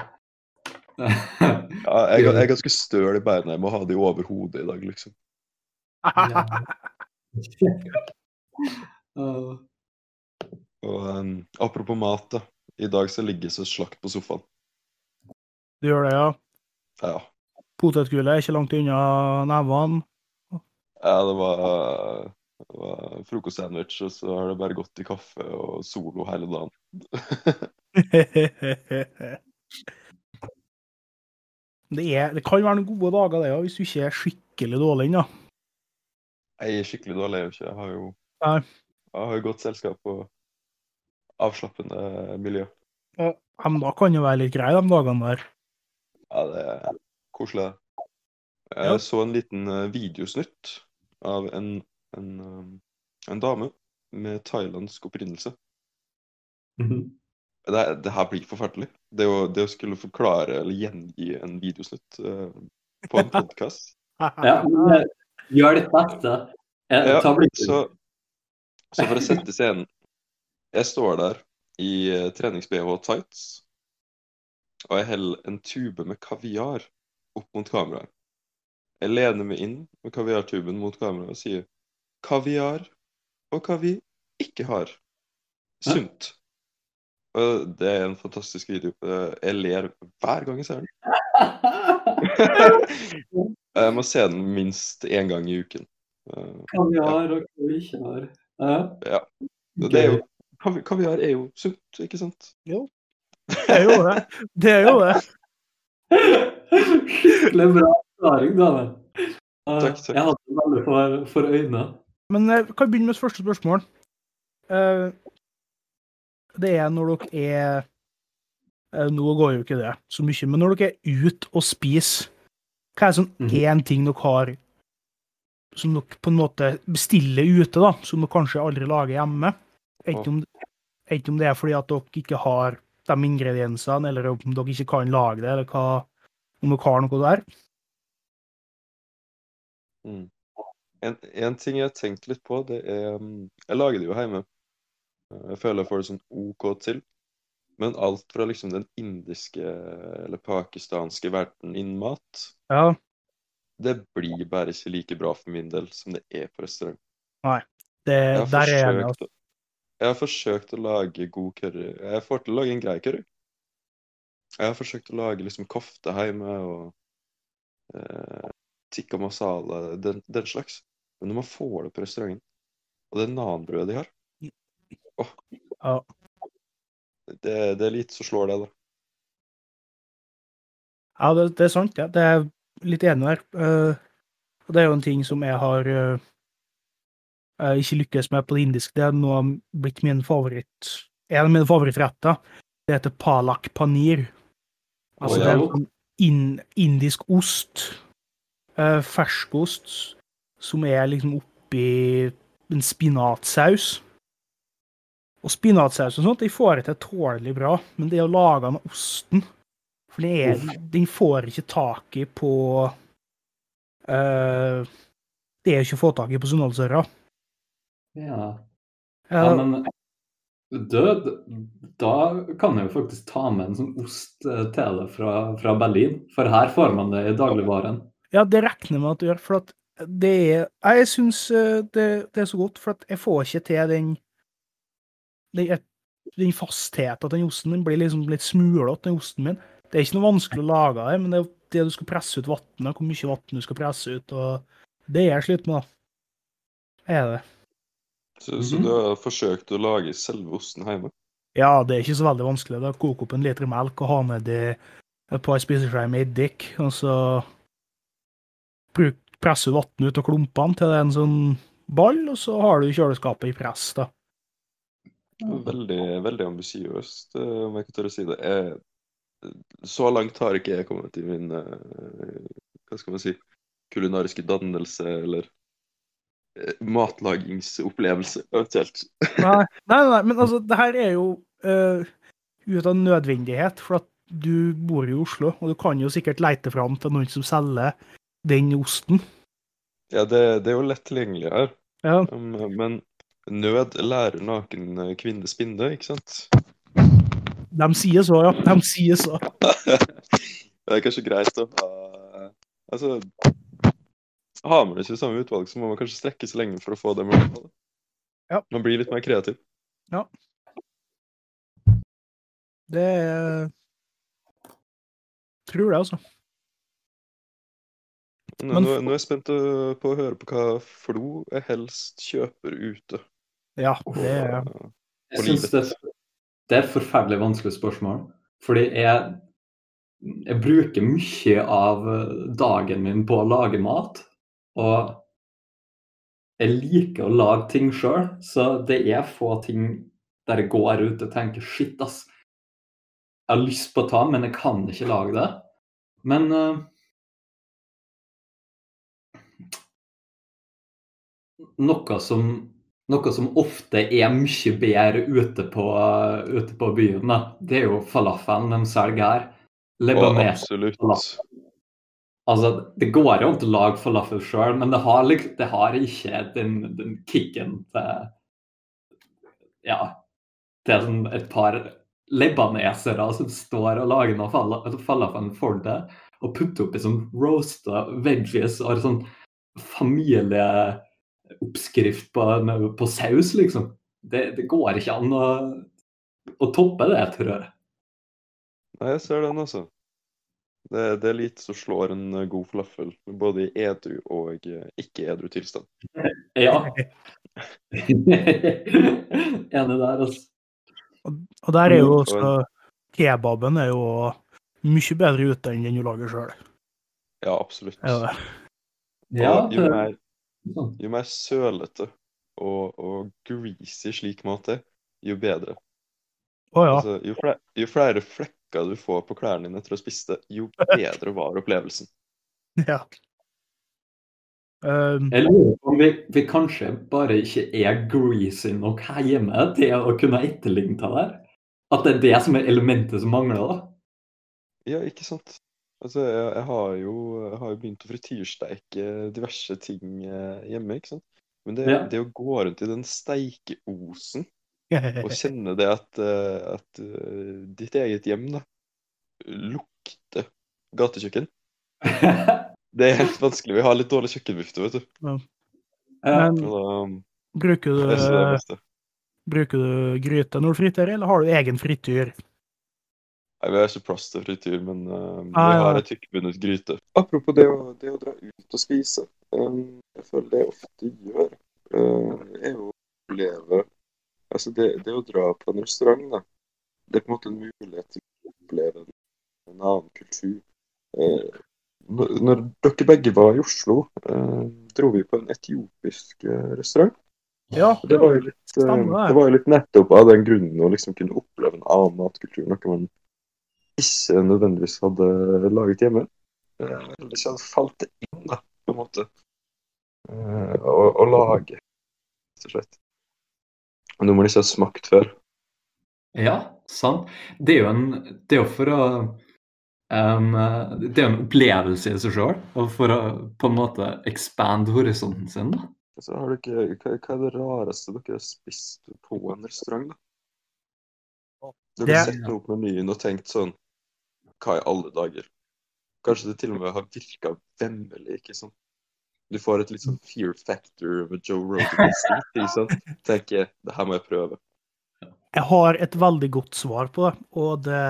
[SPEAKER 2] Ja, jeg, jeg er ganske støl i beina. Jeg må ha de over hodet i dag, liksom.
[SPEAKER 3] Uh,
[SPEAKER 2] Og um, apropos mat, da. I dag så ligger det slakt på sofaen.
[SPEAKER 1] Du gjør det, ja.
[SPEAKER 2] Ja.
[SPEAKER 1] Potetgullet er ikke langt unna nevene.
[SPEAKER 2] ja det var, det var frokostsandwich, og så har det bare gått i kaffe og solo hele dagen.
[SPEAKER 1] det, er, det kan være noen gode dager, det òg, hvis du ikke er skikkelig dårlig ennå.
[SPEAKER 2] Jeg er skikkelig dårlig, jeg er jo ikke. Jeg har jo,
[SPEAKER 1] Nei.
[SPEAKER 2] jeg har jo godt selskap og avslappende miljø.
[SPEAKER 1] Ja, men da kan det være litt grei de dagene der.
[SPEAKER 2] Ja, det er koselig. Jeg
[SPEAKER 1] Ja.
[SPEAKER 2] så en liten eh, videosnutt av en, en, um, en dame med thailandsk opprinnelse.
[SPEAKER 3] mhm.
[SPEAKER 2] Det, det her blir forferdelig. Det å, det å skulle forklare eller gjengi en videosnutt uh, på en podkast.
[SPEAKER 3] ja, men eh, gjør ditt beste.
[SPEAKER 2] Ja,
[SPEAKER 3] ta blikket.
[SPEAKER 2] så, så for å sette scenen Jeg står der i eh, trenings-BH tights, og jeg heller en tube med kaviar opp mot kameraet. Jeg lener meg inn med kaviartuben mot kameraet og sier kaviar og hva vi ikke har.
[SPEAKER 3] Hæ?
[SPEAKER 2] Sunt. Og det er en fantastisk video. Eh, Jeg ler hver gang jeg ser den. Jeg må se den minst én gang i uken. Eh,
[SPEAKER 3] Kaviar og hva vi ikke har. Ja.
[SPEAKER 2] Det er jo, kaviar er jo sunt, ikke sant?
[SPEAKER 1] Det er jo det. Det er jo det.
[SPEAKER 3] Skikkelig bra forklaring, Daniel. Eh,
[SPEAKER 2] Takk, takk.
[SPEAKER 3] Jeg hadde det veldig for, for øynene.
[SPEAKER 1] Men jeg vi kan begynne med første spørsmål. Eh, det er når dere er eh, Nå går jo ikke det så mye, men når dere er ute og spiser, hva er sånn
[SPEAKER 3] Mhm.
[SPEAKER 1] én ting dere har som dere på en måte bestiller ute, da, som dere kanskje aldri lager hjemme? Enten om, enten om det er fordi at dere ikke har de ingrediensene, eller om dere ikke kan lage det, eller hva, om dere har noe der.
[SPEAKER 2] Mm. En, en ting jeg har tenkt litt på, det er mm, Jeg lager det jo hjemme. Jeg føler jeg får det sånn OK til. Men alt fra liksom den indiske eller pakistanske verden innen mat,
[SPEAKER 1] Ja,
[SPEAKER 2] det blir bare ikke like bra for min del som det er på restaurant.
[SPEAKER 1] det,
[SPEAKER 2] Jeg har,
[SPEAKER 1] der er jeg enig.
[SPEAKER 2] jeg har forsøkt å lage god curry. Jeg får til å lage en grei curry. Jeg har forsøkt å lage liksom kofte hjemme og eh, tikka masala, den, den slags. Men når man får det på restauranten, og det nanbrødet de har åh,
[SPEAKER 1] Ja.
[SPEAKER 2] det, det er litt som slår det, da.
[SPEAKER 1] Ja, det, det er sant, ja. Det er litt enig der. Uh, og det er jo en ting som jeg har uh, eh, ikke lykkes med på det indiske. Det er nå blitt min favoritt En av mine favorittretter. Det heter palak panir. Altså
[SPEAKER 2] Å,
[SPEAKER 1] det er en sånn in, indisk ost. Uh, ferskost som er liksom oppi en spinatsaus. Og spinatsaus og sånt, de får det til tålelig bra, men det å lage den osten For det er, den får ikke tak i på uh, Det er ikke å få tak i på Sunnhordsøra.
[SPEAKER 3] Ja. Ja, men død, da kan jeg jo faktisk ta med en sånn ost til deg fra, fra Berlin. For her får man det i dagligvaren.
[SPEAKER 1] Ja, det regner jeg med at du gjør, for at det er Jeg syns eh, det, det er så godt, for at jeg får ikke til den Den, den fastheten til den osten. Den blir liksom litt smulete, den osten min. Det er ikke noe vanskelig å lage det, men det er det du skal presse ut vannet, hvor mye vann du skal presse ut, og det er jeg slutt med, da. Er det.
[SPEAKER 2] Så, så
[SPEAKER 3] Mhm.
[SPEAKER 2] du har forsøkt å lage selve osten hjemme?
[SPEAKER 1] Ja, det er ikke så veldig vanskelig. Å koke opp en liter melk og ha nedi et par spiseskjeer med eddik, og så bruk, presse vannet ut av klumpene til det er en sånn ball, og så har du kjøleskapet i press, da.
[SPEAKER 2] Veldig, veldig ambisiøst, eh, om jeg kan tørre å si det. Jeg, så langt har ikke jeg kommet i min eh, hva skal man si, kulinariske dannelse eller matlagingsopplevelse, matlagingopplevelse, eventuelt.
[SPEAKER 1] Nei, nei, nei, men altså, det her er jo uh, ut av nødvendighet, for at du bor i Oslo, og du kan jo sikkert leite fram til noen som selger den osten.
[SPEAKER 2] Ja, det, det er jo lett tilgjengelig her,
[SPEAKER 1] Ja,
[SPEAKER 2] um, men nød lærer naken eh, kvinne spinne, ikke sant?
[SPEAKER 1] de sier så, ja. De sier så.
[SPEAKER 2] det er kanskje greit å ha Altså, har man ikke samme utvalg, så må man kanskje strekke seg lenge for å få det man vil
[SPEAKER 1] Ja.
[SPEAKER 2] Man blir litt mer kreativ. Ja.
[SPEAKER 1] Det er Tror det, altså.
[SPEAKER 2] Nå,
[SPEAKER 1] Men
[SPEAKER 2] nå, er jeg spent øh, på å høre på hva Flo helst kjøper ute.
[SPEAKER 1] Ja, det er
[SPEAKER 3] Jeg
[SPEAKER 2] syns
[SPEAKER 3] synes det, det er et forferdelig vanskelig spørsmål. Fordi jeg, jeg bruker mye av eh, dagen min på å lage mat. Og jeg liker å lage ting sjøl, så det er få ting der jeg går ut og tenker shit, ass. Jeg har lyst på å ta, men jeg kan ikke lage det. Men uh, noe som, noe som ofte er mye bedre ute på, ute på byen, da, det er jo falafelen de selger her.
[SPEAKER 2] og absolutt. Falafel.
[SPEAKER 3] Altså, det går jo an å lage falafel sjøl, men det har, lik- det har ikke den, den kicken til Ja, til sånn et par lebanesere som står og lager noe fala- falafel for det, og putter oppi sånn roasta veggies og sånn sånn familieoppskrift på, på saus, liksom. Det, det går ikke an å, å toppe det, tror jeg.
[SPEAKER 2] Nei, jeg ser den, altså. Det, det er lite som slår en god falafel, både i edru og ikke-edru tilstand.
[SPEAKER 3] Ja. Enig der, altså.
[SPEAKER 1] Og der er jo
[SPEAKER 2] Mm,
[SPEAKER 1] også Kebaben er jo mye bedre ute enn den du lager sjøl.
[SPEAKER 2] Ja, absolutt.
[SPEAKER 1] Ja.
[SPEAKER 3] Ja,
[SPEAKER 2] og jo mer. Jo mer sølete og, og greasy slik mat er, jo bedre.
[SPEAKER 1] Oh, ja.
[SPEAKER 2] Altså, jo, flere, jo flere flekker du får på klærne dine etter å ha spist det, jo bedre var opplevelsen.
[SPEAKER 1] ja. Um,
[SPEAKER 3] Jeg lurer på om vi, vi kanskje bare ikke er greasy nok her hjemme til å kunne etterligne det der. At det er det som er elementet som mangler, da.
[SPEAKER 2] Ja, ikke sant? Altså, jeg, jeg, har jo, jeg har jo begynt å frityrsteike diverse ting eh, hjemme, ikke sant? Men det,
[SPEAKER 3] Ja.
[SPEAKER 2] det å gå rundt i den steikeosen og kjenne det at, eh, at eh, ditt eget hjem da, lukter gatekjøkken, det er helt vanskelig. Vi har litt dårlig kjøkkenvifte, vet du.
[SPEAKER 3] Ja.
[SPEAKER 1] Men
[SPEAKER 2] da,
[SPEAKER 1] bruker du,
[SPEAKER 2] er
[SPEAKER 1] bruker du gryte når du friterer, eller har du egen frityr?
[SPEAKER 2] Nei, Vi har ikke plass til frityr, men eh, vi
[SPEAKER 1] Ah, ja.
[SPEAKER 2] har ei tykkbundet gryte. Apropos det å, det å dra ut og spise. Um, jeg føler det jeg ofte gjør, uh, er å oppleve Altså, det, det å dra på en restaurant, da, det er på en måte en mulighet til å oppleve en, en annen kultur. Uh, når, når dere begge var i Oslo, uh, dro vi på en etiopisk restaurant.
[SPEAKER 1] Ja,
[SPEAKER 2] Det var jo litt,
[SPEAKER 1] det
[SPEAKER 2] var jo litt nettopp av den grunnen å liksom kunne oppleve en annen matkultur, noe man ikke nødvendigvis hadde laget hjemme. Eh, Eller ikke hadde falt inn, da, på en måte. Eh, Å å lage, rett og slett. Noe man ikke har smakt før.
[SPEAKER 3] Ja, sant. Det er jo en Det er jo for å um, Det er jo en opplevelse i seg sjøl, og for å på en måte expand horisonten sin. da.
[SPEAKER 2] Så har dere, hva, hva er det rareste dere har spist på en restaurant, da? Dere har sett opp menyen og tenkt sånn Hva i alle dager? Kanskje det til og med har virka vemmelig, ikke sant? Du får et litt sånn fear factor med Joe Rogan-instinkt, ikke sant? Tenker det her må jeg prøve.
[SPEAKER 1] Jeg har et veldig godt svar på det, og det,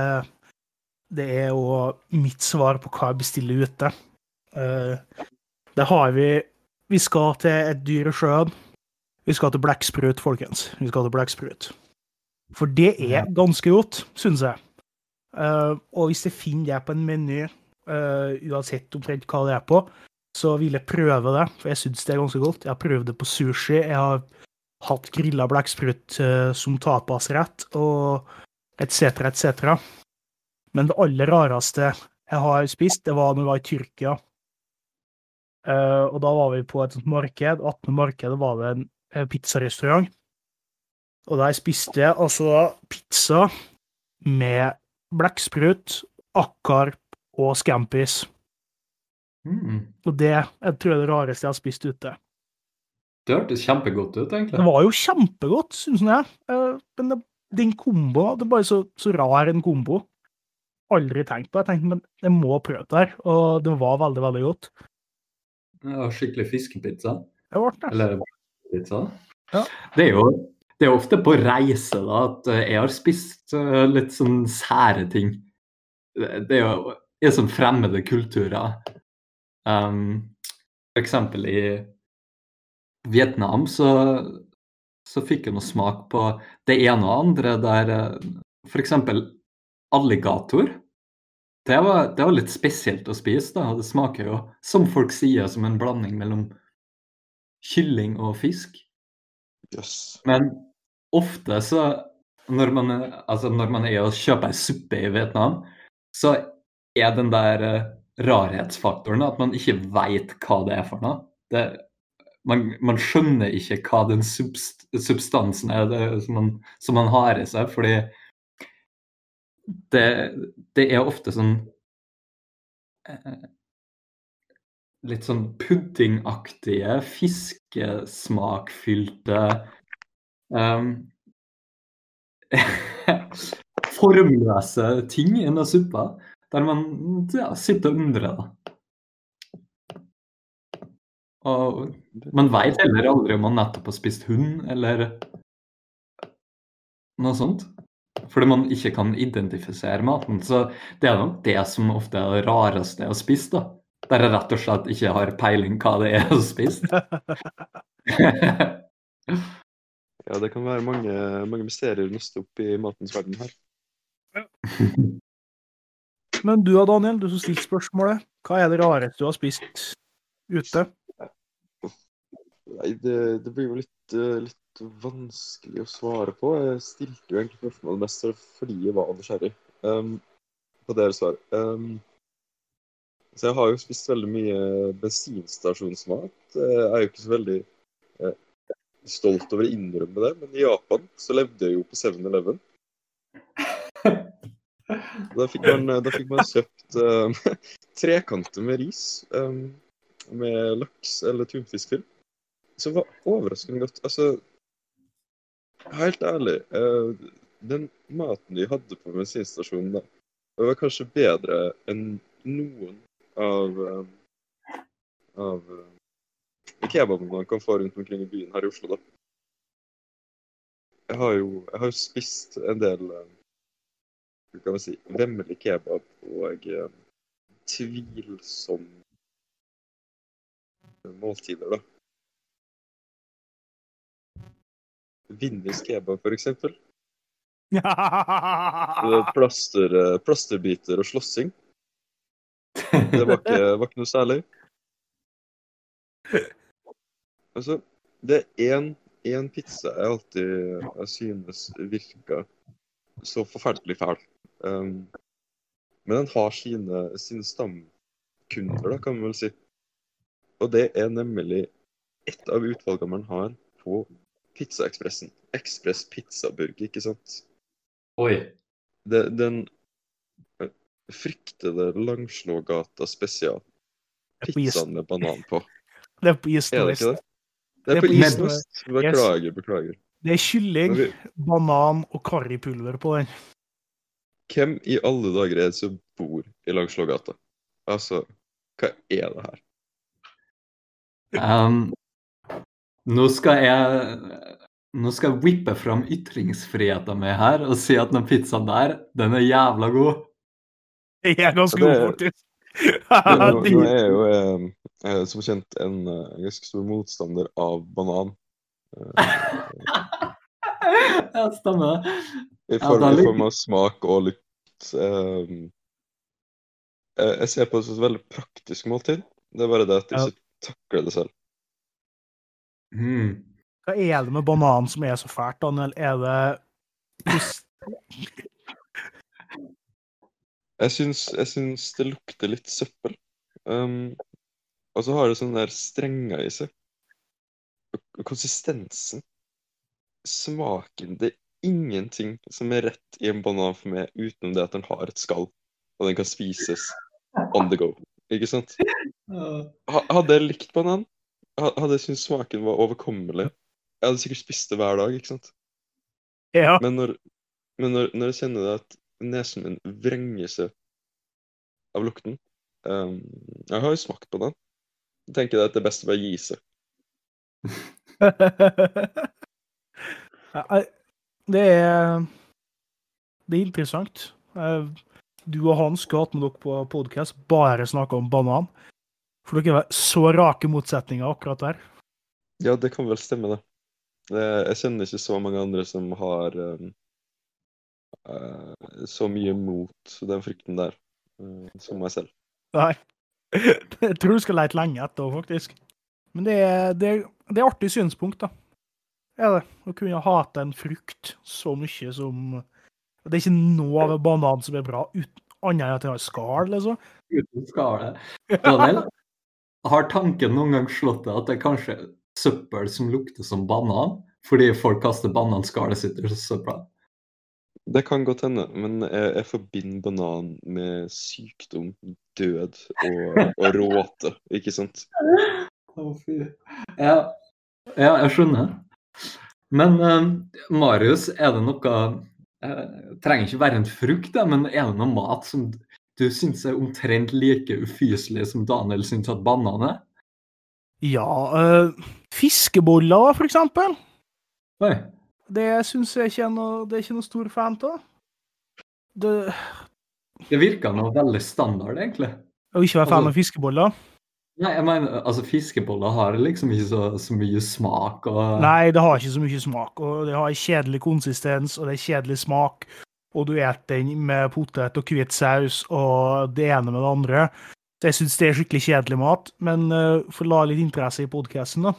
[SPEAKER 1] det er jo mitt svar på hva jeg bestiller ute. Eh, Det har vi Vi skal til et dyr i sjøen. Vi skal til blekksprut, folkens. Vi skal til blekksprut. For det er ganske godt, syns jeg. Eh, og hvis jeg finner det på en meny, eh, uansett omtrent hva det er på, så vil jeg prøve det, for jeg syns det er ganske godt. Jeg har prøvd det på sushi. Jeg har hatt grilla blekksprut eh, som tapasrett, og etc., etc. Men det aller rareste jeg har spist, det var når vi var i Tyrkia. Og da var vi på et sånt marked. 18. markedet var det en pizzarestaurant. Og der spiste jeg altså pizza med blekksprut, akkarp og scampis.
[SPEAKER 3] Mm.
[SPEAKER 1] Og det jeg tror jeg er det rareste jeg har spist ute.
[SPEAKER 3] Det hørtes kjempegodt ut, egentlig.
[SPEAKER 1] Det var jo kjempegodt, syns jeg. Eh, Men det, den komboen Det er bare så, så rar en kombo. Aldri tenkt på det. Jeg tenkte, men jeg må prøve det her. Og det var veldig, veldig godt.
[SPEAKER 3] Det var skikkelig fiskepizza.
[SPEAKER 1] Det ble det.
[SPEAKER 3] Eller pizza.
[SPEAKER 1] Ja.
[SPEAKER 3] Det er jo det er ofte på reise da, at eh, jeg har spist eh, litt sånn sære ting. Det er jo er sånn fremmede kulturer. Um, for eksempel i Vietnam så, så fikk jeg noe smak på det ene og andre der eh, for eksempel alligator. Det var, det var litt spesielt å spise. da. Det smaker jo, som folk sier, som en blanding mellom kylling og fisk.
[SPEAKER 2] Yes.
[SPEAKER 3] Men ofte så når man, altså når man er og kjøper ei suppe i Vietnam, så er den der eh, rarhetsfaktoren at man ikke veit hva det er for noe. Det, man, man skjønner ikke hva den subst, substansen er det, som, man, som man har i seg, fordi det, det er ofte sånn eh, Litt sånn puddingaktige, fiskesmakfylte um, Formløse ting i denne suppa, der man ja, sitter og undrer. Da. Og man veit heller aldri om man nettopp har spist hund, eller noe sånt. Fordi man ikke kan identifisere maten. Så det er nok det som ofte er det rareste å spise, da. Der jeg rett og slett ikke har peiling hva det er å spise.
[SPEAKER 2] Ja, det kan være mange, mange mysterier nøstet opp i matens verden her.
[SPEAKER 1] Men du da, Daniel, du som stilte spørsmålet. Hva er det rareste du har spist ute?
[SPEAKER 2] Nei, det, det blir jo litt, eh, litt vanskelig å svare på. Jeg stilte jo egentlig spørsmålet mest fordi jeg var nysgjerrig um, på deres svar. Um, så jeg har jo spist veldig mye bensinstasjonsmat. Jeg er jo ikke så veldig eh, stolt over å innrømme det, men i Japan så levde jeg jo på 7-Eleven. Da fikk man, da man kjøpt um, trekanter med ris um, med laks eller tunfiskfilm. Som var overraskende godt. Altså, helt ærlig, uh, den maten de hadde på bensinstasjonen da, det var kanskje bedre enn noen av eh, av kebabene man kan få rundt omkring i byen her i Oslo, da. Jeg har jo, jeg har jo spist en del eh, hva kan man si, vemmelig kebab og eh, tvilsom måltider, da. Vinnis kebab, for eksempel. Plaster, eh, plasterbiter og slåssing. Det var ikke, var ikke noe særlig. Altså, det er én, pizza jeg alltid jeg synes virker så forferdelig fæl. Um, men den har sine, sine stamkunder, da, kan man vel si. Og det er nemlig et av utvalgene man har på Pizzaekspressen. Ekspress pizzaburger, ikke sant?
[SPEAKER 3] Oi.
[SPEAKER 2] Det, den eh, fryktede Langslågata spesial. Pizzaen med banan på.
[SPEAKER 1] Det er på East
[SPEAKER 2] Er det
[SPEAKER 1] West.
[SPEAKER 2] Det? Er på West. Beklager, beklager.
[SPEAKER 1] Det er kylling, banan og karripulver på den.
[SPEAKER 2] hvem i alle dager er det som bor i Langslågata? Altså, hva er det her?
[SPEAKER 3] Um, nå skal jeg nå skal jeg whippe fram ytringsfriheten min her og si at den pizzaen der, den er jævla god.
[SPEAKER 1] Det er ganske
[SPEAKER 2] Ja,
[SPEAKER 1] god, faktisk.
[SPEAKER 2] Nå, nå er jo eh, eh, som kjent en eh, ganske stor motstander av banan. Eh,
[SPEAKER 3] Ja, stemmer.
[SPEAKER 2] I
[SPEAKER 3] Ja,
[SPEAKER 2] form,
[SPEAKER 3] da
[SPEAKER 2] i
[SPEAKER 3] ligger-
[SPEAKER 2] form av smak og lukt. Eh, jeg jeg ser på det som et veldig praktisk måltid. Det er bare det at jeg
[SPEAKER 1] Ja.
[SPEAKER 2] ikke takler det selv.
[SPEAKER 3] Mm.
[SPEAKER 1] Hva er det med banan som er så fælt, Daniel? Er det
[SPEAKER 2] Jeg syns, jeg syns det lukter litt søppel. Um, og så har det sånne der strenger i seg. Konsistensen. Smaken. Det er ingenting som er rett i en banan for meg utenom det at den har et skall, og den kan spises on the go. Ikke sant? Hadde jeg likt banan, hadde jeg syntes smaken var overkommelig, jeg hadde sikkert spist det hver dag, ikke sant?
[SPEAKER 1] Ja.
[SPEAKER 2] Men når, men når, når jeg kjenner det at nesen min vrenger seg av lukten um, Jeg har jo smakt på den. Jeg tenker at det er best å bare gi seg.
[SPEAKER 1] Det er Det er interessant. Eh, Du og Hans skulle hatt med dere på podkast, bare snakka om banan. For dere er så rake motsetninger akkurat der.
[SPEAKER 2] Ja, det kan vel stemme, det. det jeg kjenner ikke så mange andre som har um, eh, så mye mot den frykten der eh, som meg selv.
[SPEAKER 1] Nei. Jeg tror du skal lete lenge etter faktisk. Men det er, det, er, det er artig synspunkt, da. Er det. Å kunne hate en frukt så mye som Det er ikke noe av en banan som er bra, uten, annet enn at den har skall, liksom.
[SPEAKER 3] Uten skall. Daniel, har tanken noen gang slått deg at det er kanskje søppel som lukter som banan? Fordi folk kaster bananskallet sitt i søpla?
[SPEAKER 2] Det kan godt hende, men jeg, jeg forbinder banan med sykdom, død og, og råte, ikke sant?
[SPEAKER 3] Å, fy. Ja, ja, jeg skjønner. Men uh, Marius, er det noe uh, Trenger ikke være en frukt, da, men er det noe mat som du syns er omtrent like ufyselig som Daniel syns at banan er?
[SPEAKER 1] Ja uh, Fiskeboller, for eksempel.
[SPEAKER 3] Oi.
[SPEAKER 1] Det syns jeg ikke er noe, det er ikke noe stor fan av. Det,
[SPEAKER 3] Det virker noe veldig standard, egentlig.
[SPEAKER 1] å ikke være fan
[SPEAKER 3] Altså-
[SPEAKER 1] av fiskeboller.
[SPEAKER 3] Nei, jeg mener, altså Fiskeboller har liksom ikke så, så mye smak og
[SPEAKER 1] Nei, det har ikke så mye smak. og Det har kjedelig konsistens, og det er kjedelig smak. Og du spiser den med potet og hvit saus og det ene med det andre. Så jeg syns det er skikkelig kjedelig mat. Men uh, for å la litt interesse i podkasten, da.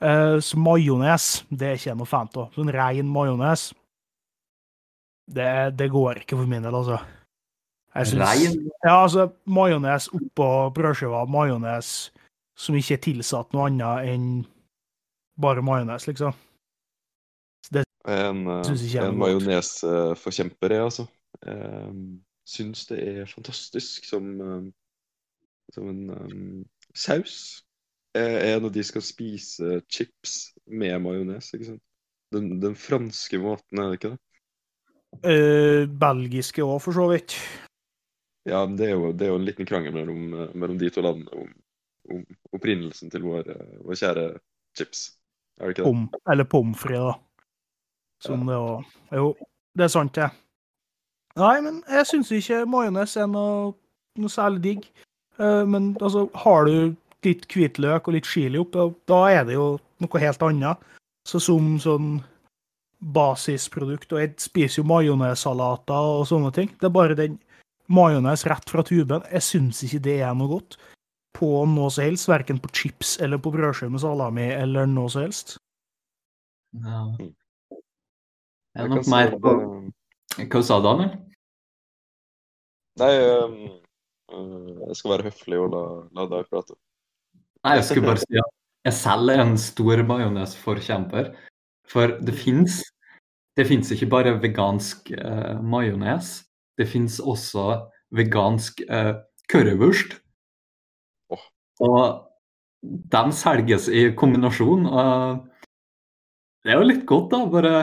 [SPEAKER 1] Eh, så majones, det er ikke jeg noe fan av. Sånn ren majones, det, det går ikke for min del, altså. Jeg
[SPEAKER 3] synes,
[SPEAKER 1] Ja, altså majones oppå brødskiva. Majones som ikke er tilsatt noe annet enn bare majones, liksom.
[SPEAKER 2] Det en,
[SPEAKER 1] Synes ikke jeg
[SPEAKER 2] en majonesforkjemper, jeg, altså. Jeg syns det er fantastisk som, som en um, saus. Jeg er når de skal spise chips med majones, ikke sant. Den, den franske måten, er det ikke det?
[SPEAKER 1] Eh, belgiske òg, for så vidt.
[SPEAKER 2] Ja, men det er jo, det er jo en liten krangel mellom, eh, mellom de to landene om, om opprinnelsen til vår, eh, vår kjære chips. Er det ikke det?
[SPEAKER 1] Pom, eller pommes frites, da. Som det òg Jo, det er sant, det. Nei, men jeg syns ikke majones er noe, noe særlig digg. Eh, Men altså, har du litt hvitløk og litt chili opp, da- da er det jo noe helt annet. Så som sånn basisprodukt, og jeg spiser jo majonessalater og sånne ting. Det er bare den majones rett fra tuben. Jeg syns ikke det er noe godt på noe som helst, verken på chips eller på brødskive med salami eller noe som helst.
[SPEAKER 3] Ja. Det er nok mer på
[SPEAKER 2] eh,
[SPEAKER 3] Hva sa du, Daniel?
[SPEAKER 2] Nei, um, øh, jeg skal være høflig og la, la deg prate.
[SPEAKER 3] Nei, jeg skulle bare si at jeg selv er en stor majonesforkjemper. For det fins det finnes ikke bare vegansk eh, majones, det fins også vegansk eh, currywurst.
[SPEAKER 2] Oh.
[SPEAKER 3] Og de selges i kombinasjon. Og det er jo litt godt, da. Bare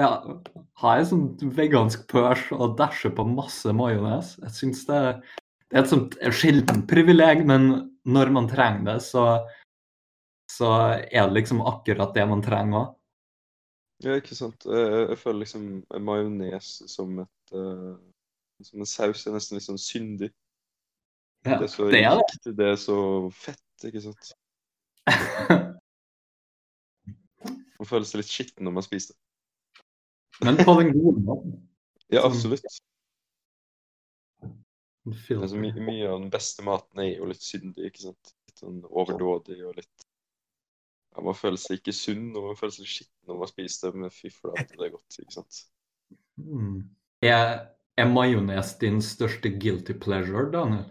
[SPEAKER 3] ja, ha en sånn vegansk pørs og dæsje på masse majones. Jeg syns det, det er et sånt sjeldent privileg, men når man trenger det, så, så er det liksom akkurat det man trenger òg.
[SPEAKER 2] Ja, ikke sant. Jeg, føler liksom majones som et øh, som en saus er nesten litt sånn syndig.
[SPEAKER 3] Ja,
[SPEAKER 2] Det er så
[SPEAKER 3] det er det.
[SPEAKER 2] rikt, det er så fett, ikke sant. Man føler seg litt skitten når man spiser det.
[SPEAKER 3] Men på den gode måten.
[SPEAKER 2] Ja, absolutt. Altså, my, mye av den beste maten er jo litt syndig, ikke sant. Litt sånn overdådig og litt ja, Man føler seg ikke sunn, og man føler seg skitten når man spiser det, men fy flate, det er godt, ikke sant.
[SPEAKER 3] Mm. Er, er majones din største guilty pleasure, Daniel?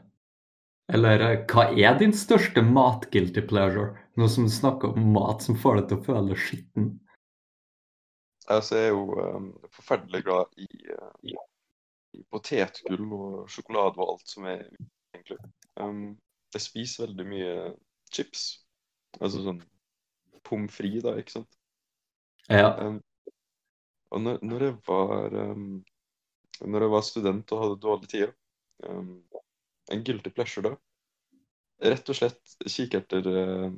[SPEAKER 3] Eller eh, hva er din største mat-guilty pleasure? Nå som du snakker om mat som får deg til å føle skitten.
[SPEAKER 2] Altså, jeg er jo um, forferdelig glad i, uh, potetgull og sjokolade og alt som er egentlig. Um, jeg spiser veldig mye chips. Altså sånn pommes frites, da, ikke sant.
[SPEAKER 3] Ja.
[SPEAKER 2] Um, og når, når jeg var um, Når jeg var student og hadde dårlig tid, um, en guilty pleasure da, rett og slett kikerter um,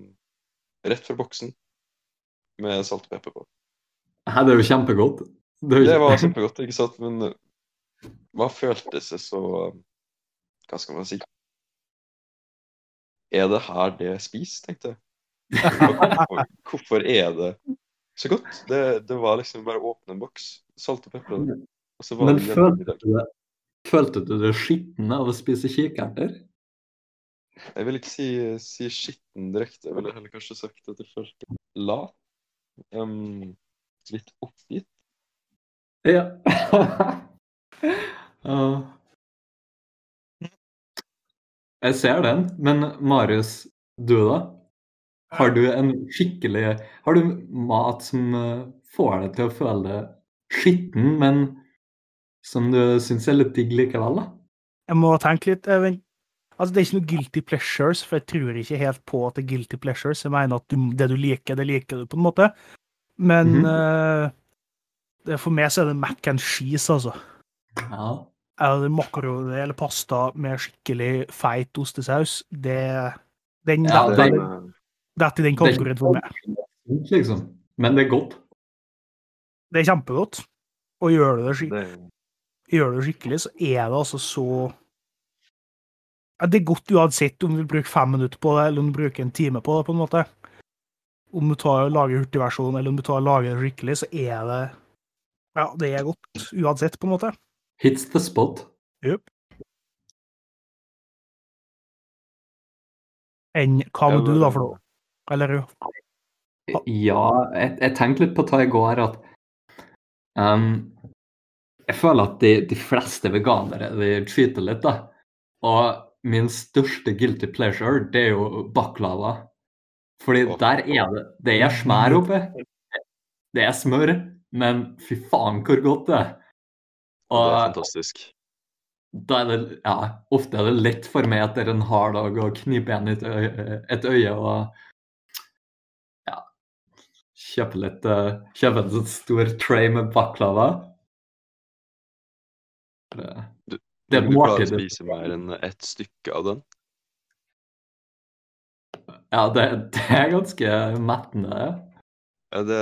[SPEAKER 2] rett fra boksen med salt og pepper på.
[SPEAKER 3] Hæ, Det er jo kjempegodt. Det, jo
[SPEAKER 2] Det var kjempegodt, ikke sant? Men hva følte seg så Hva skal man si? Er det her det spiser, tenkte jeg. Hvorfor, hvorfor er det så godt? Det, det var liksom bare å åpne en boks, salt og pepper, og så var
[SPEAKER 3] Men
[SPEAKER 2] det
[SPEAKER 3] følte du, det, følte du deg skitten av å spise kikerter?
[SPEAKER 2] Jeg vil ikke si, si skitten direkte, jeg ville heller kanskje sagt at det følte lat. Um, litt oppgitt.
[SPEAKER 3] Ja. Jeg ser den, men Marius, du da? Har du en skikkelig Har du mat som eh, får deg til å føle deg skitten, men som du syns er litt digg likevel, da?
[SPEAKER 1] Jeg må tenke litt. Jeg altså, det er ikke noe guilty pleasures, for jeg tror ikke helt på at det er guilty pleasures. Jeg mener at du, det du liker, det liker du på en måte. Men
[SPEAKER 3] Mhm.
[SPEAKER 1] eh, det, for meg så er det mac and cheese, altså.
[SPEAKER 3] Ja.
[SPEAKER 1] Eller makaroni eller pasta med skikkelig feit ostesaus. Det, den
[SPEAKER 3] Ja,
[SPEAKER 1] detter
[SPEAKER 3] det-
[SPEAKER 1] den- detter i den kategorien for meg.
[SPEAKER 3] Liksom. Men det er godt.
[SPEAKER 1] Det er kjempegodt. Og gjør du det, skik
[SPEAKER 2] Det,
[SPEAKER 1] gjør du det skikkelig, så er det altså så Det er godt uansett om du bruker fem minutter på det, eller om du bruker en time på det, på en måte. Om du tar og lager hurtigversjon, eller om du tar og lager det skikkelig, så er det Ja, det er godt uansett, på en måte.
[SPEAKER 3] Hits the spot.
[SPEAKER 1] Yep. Enn hva må du, da, for noe? Eller
[SPEAKER 3] Ja, jeg, jeg tenkte litt på det i går at um, Jeg føler at de, de fleste veganere de cheater litt, da. Og min største guilty pleasure, det er jo baklava. Fordi der er det Det er smør oppi. Det er smør, men fy faen hvor godt det er.
[SPEAKER 2] Det er fantastisk.
[SPEAKER 3] er det Ja, ofte er det lett for meg etter en hard dag å knipe igjen et øye, et øye og ja, kjøpe litt eh, Kjøpe en sånn stor tray med baklava. Det,
[SPEAKER 2] Du-
[SPEAKER 3] det er
[SPEAKER 2] Du klarer å spise mer enn ett stykke av den.
[SPEAKER 3] Ja, det, det er ganske mettende. ja.
[SPEAKER 2] Det,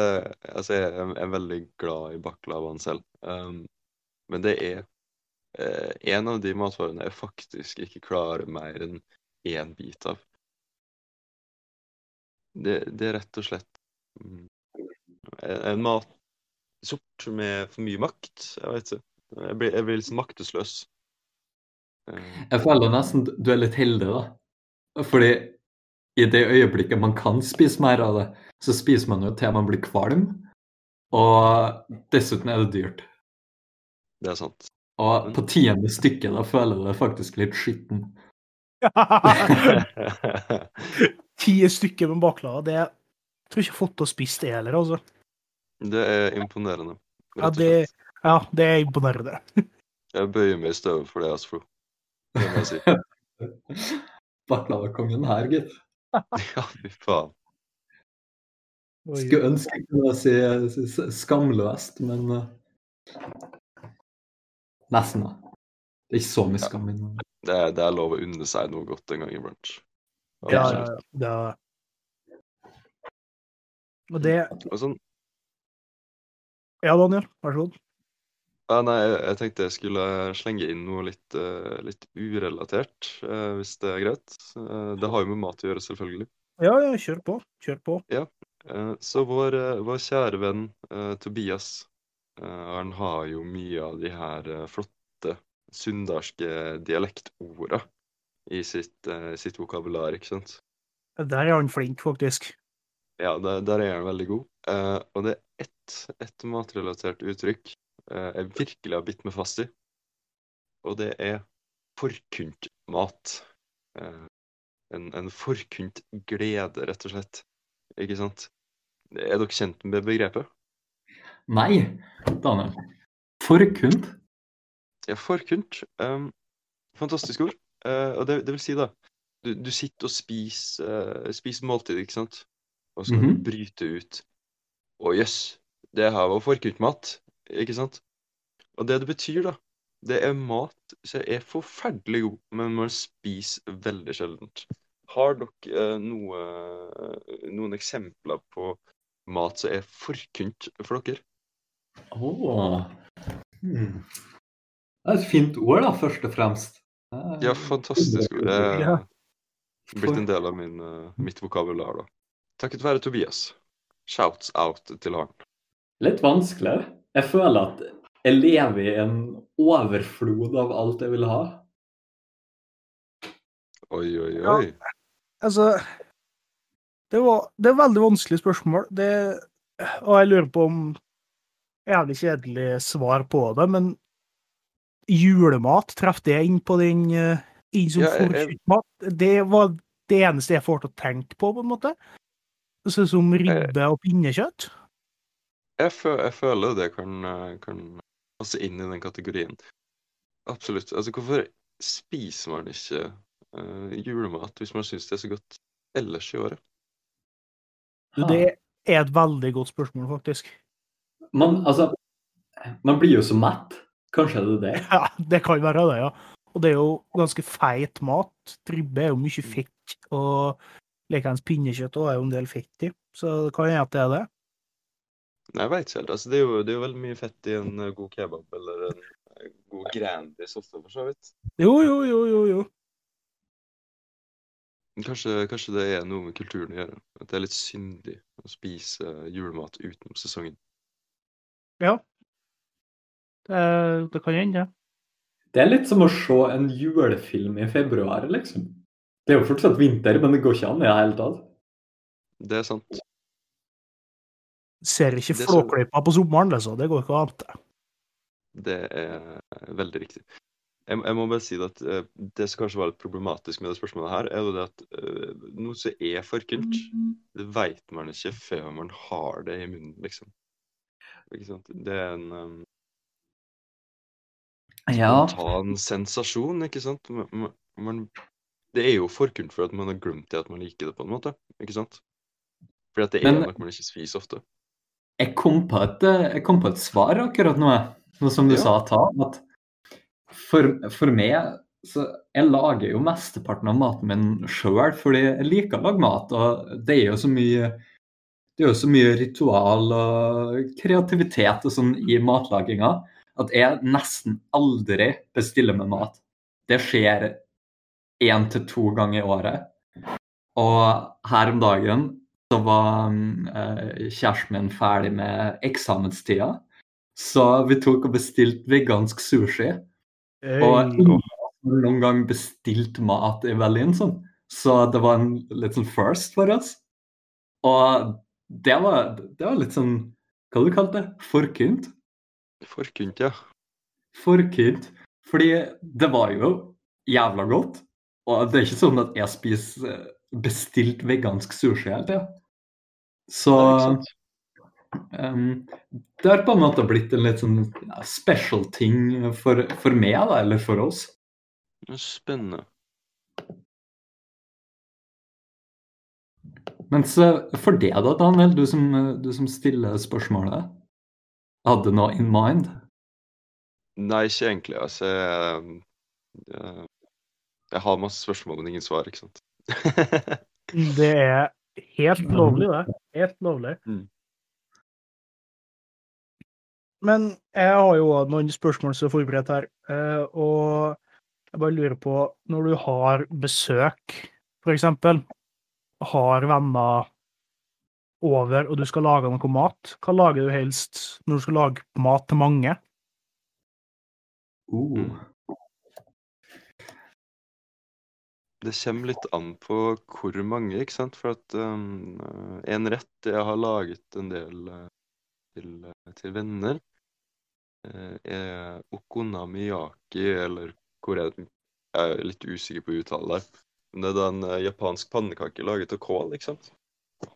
[SPEAKER 2] altså jeg er, er veldig glad i baklavaen selv. Um, Men det er eh, en av de matvarene jeg faktisk ikke klarer mer enn én bit av. Det, det er rett og slett mm, en, matsort med for mye makt. Jeg vet ikke. Jeg blir, jeg blir liksom maktesløs. Eh,
[SPEAKER 3] Jeg føler nesten du er litt heldig, da. Fordi i det øyeblikket man kan spise mer av det, så spiser man jo til man blir kvalm. Og dessuten er det dyrt.
[SPEAKER 2] Det er sant.
[SPEAKER 3] Og på tiende stykket da føler jeg det faktisk litt skitten.
[SPEAKER 1] Ti stykker med baklava, det jeg tror ikke jeg har fått til å spise det heller, altså.
[SPEAKER 2] det er imponerende.
[SPEAKER 1] Ja, det, ja, det er imponerende.
[SPEAKER 2] Jeg bøyer meg i støvet for det, altså. Flo. Det må jeg si.
[SPEAKER 3] Baklavakongen her, gitt.
[SPEAKER 2] Ja, fy faen.
[SPEAKER 3] Skulle ønske jeg kunne si skamløst, men eh, Nesten, da. Det er ikke så mye skam i det.
[SPEAKER 2] Det er, det er lov å unne seg noe godt en gang iblant.
[SPEAKER 1] Ja, ja, ja. Det er... Og det
[SPEAKER 2] Og sånn,
[SPEAKER 1] Ja, Daniel, vær så god.
[SPEAKER 2] ja, nei, jeg, jeg tenkte jeg skulle slenge inn noe litt, eh, litt urelatert, eh, hvis det er greit. Eh, det har jo med mat å gjøre, selvfølgelig.
[SPEAKER 1] Ja, ja, kjør på. Kjør på.
[SPEAKER 2] Ja. Så vår, vår kjære venn Tobias, eh, han har jo mye av de her eh, flotte sunndalske dialektorda i sitt, eh, sitt vokabular, ikke sant?
[SPEAKER 1] Der er han flink, faktisk.
[SPEAKER 2] Ja, der, der er han veldig god. Og det er ett, ett matrelatert uttrykk jeg virkelig har bitt meg fast i. Og det er forkuntmat. En, en forkunt glede, rett og slett. Ikke sant? Er dere kjent med begrepet?
[SPEAKER 3] Nei, Daniel. Forkunt?
[SPEAKER 2] Ja, forkunt. Um, fantastisk ord. Uh, og det, det vil si, da Du, du sitter og spiser, uh, spiser måltid, ikke sant? Og så kan
[SPEAKER 3] Mhm.
[SPEAKER 2] du bryte ut. Å jøss, det her var forkuntmat, ikke sant? Og det det betyr, da, det er mat som er forferdelig god, men man spiser veldig sjeldent. Har dere eh, noe, noen eksempler på mat som er forkunt for dere?
[SPEAKER 3] Åh. Hmm. Det er et fint ord, da, først og fremst.
[SPEAKER 2] Ja, fantastisk ord. Det er blitt en del av min, eh, mitt vokabular, da. Takket være Tobias. Shouts out til han.
[SPEAKER 3] Litt vanskelig. Jeg føler at jeg lever i en overflod av alt jeg vil ha.
[SPEAKER 2] Oi, oi,
[SPEAKER 1] Ja.
[SPEAKER 2] oi.
[SPEAKER 1] Altså Det, var, det er veldig vanskelig spørsmål. Det, og jeg lurer på om Jævlig kjedelig svar på det, men julemat, traff det inn på den eh, inn som
[SPEAKER 2] Ja, jeg-
[SPEAKER 1] Det var det eneste jeg får til å tenke på, på en måte. Sånn som ribbe og pinnekjøtt.
[SPEAKER 2] Jeg, jeg føler det kan, eh, kan passe inn i den kategorien. Absolutt. Altså, hvorfor spiser man ikke uh, julemat hvis man syns det er så godt ellers i året?
[SPEAKER 1] Det er et veldig godt spørsmål, faktisk.
[SPEAKER 3] Man, altså, man blir jo så mett. Kanskje er det det?
[SPEAKER 1] Ja, det kan være det, ja. Og det er jo ganske feit mat. Ribbe er jo mye fett, og likeens pinnekjøtt også er jo en del fett i. Så det kan hende at det er det.
[SPEAKER 2] Nei, jeg veit ikke helt. Altså, det, er jo, det er jo veldig mye fett i en eh, god kebab eller en eh, god Grandis også, for så vidt.
[SPEAKER 1] Jo, jo, jo, jo. jo.
[SPEAKER 2] Kanskje, kanskje det er noe med kulturen å gjøre. At det er litt syndig å spise julemat utenom sesongen.
[SPEAKER 1] Ja. Det, det kan hende, det.
[SPEAKER 3] Det er litt som å se en julefilm i februar, liksom. Det er jo fortsatt vinter, men det går ikke an i det hele tatt.
[SPEAKER 2] Det er sant.
[SPEAKER 1] Ser ikke Flåklypa på sommeren, liksom. Det går ikke an. det.
[SPEAKER 2] Det er veldig riktig. Jeg, jeg må bare si at eh, det som kanskje var litt problematisk med det spørsmålet her, er jo det at eh, noe som er forkynt, det veit man ikke før man har det i munnen, liksom. Ikke sant? Det er en um,
[SPEAKER 3] Ja.
[SPEAKER 2] spontan sensasjon, ikke sant? Man, man, det er jo forkynt for at man har glemt det at man liker det, på en måte. Ikke sant? For det er
[SPEAKER 3] Men-
[SPEAKER 2] noe man ikke spiser ofte.
[SPEAKER 3] Jeg kom et, eh, jeg kom på et svar akkurat nå, nå som du
[SPEAKER 2] Ja.
[SPEAKER 3] sa, Ta. At for, for meg så Jeg lager jo mesteparten av maten min sjøl, fordi jeg liker å lage mat. Og det er jo så mye det er jo så mye ritual og kreativitet og sånn i matlaginga. at jeg nesten aldri bestiller med mat. Det skjer én til to ganger i året. Og her om dagen så var eh, kjæresten min ferdig med eksamenstida, så vi tok og bestilte vegansk sushi.
[SPEAKER 1] Hey.
[SPEAKER 3] Og noen gang bestilt mat i Berlin, sånn. Så det var en litt sånn first for oss. Og det var, det var litt sånn Hva du kalte det? Forkynt?
[SPEAKER 2] Forkynt, ja.
[SPEAKER 3] Forkynt. Fordi det var jo jævla godt. Og det er ikke sånn at jeg spiser eh, bestilt vegansk sushi hele tida. Så um, det har på en måte blitt en litt sånn special ting for, for meg, da, eller for oss.
[SPEAKER 2] Spennende.
[SPEAKER 3] Mens eh, for det da, Daniel, du som, eh, du som stiller spørsmålet, hadde noe in mind?
[SPEAKER 2] Nei, ikke egentlig. Altså, jeg, jeg, jeg har masse spørsmål, men ingen svar, ikke sant?
[SPEAKER 1] Det er helt lovlig, det. Helt lovlig.
[SPEAKER 2] Mm.
[SPEAKER 1] Men jeg har jo òg noen spørsmål som er forberedt her. eh, Og jeg bare lurer på, når du har besøk, for eksempel, har venner over, og du skal lage noe mat, hva lager du helst når du skal lage mat til mange?
[SPEAKER 3] Uh.
[SPEAKER 2] Det kommer litt an på hvor mange, ikke sant? For at um, en rett jeg har laget en del eh, til, eh, til venner, eh, er okonamiyaki, eller hvor er det? Jeg er litt usikker på uttale der. Men det er da en eh, japansk pannekake laget av kål, ikke sant?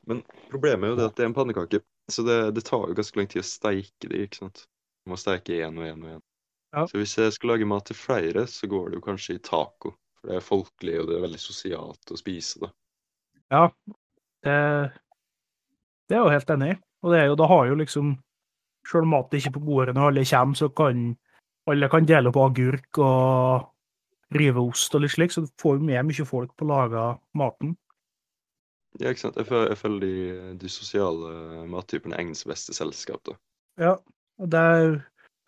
[SPEAKER 2] Men problemet er jo det at det er en pannekake, så det, det tar jo ganske lang tid å steike det, ikke sant? Du må steike én og én og én.
[SPEAKER 1] Ja.
[SPEAKER 2] Så hvis jeg skal lage mat til flere, så går det jo kanskje i taco. For det er folkelig, og det er veldig sosialt å spise det.
[SPEAKER 1] Ja, det, det er jeg jo helt enig i. Og det er jo, da har jo liksom Selv om maten ikke er på bordet når alle kommer, så kan alle kan dele på agurk og rive ost og litt slik, så du får jo med mye folk på å lage maten.
[SPEAKER 2] Ja, ikke sant? Jeg føler, jeg føler de, de sosiale mattypene egner beste best selskap, da.
[SPEAKER 1] Ja, og det er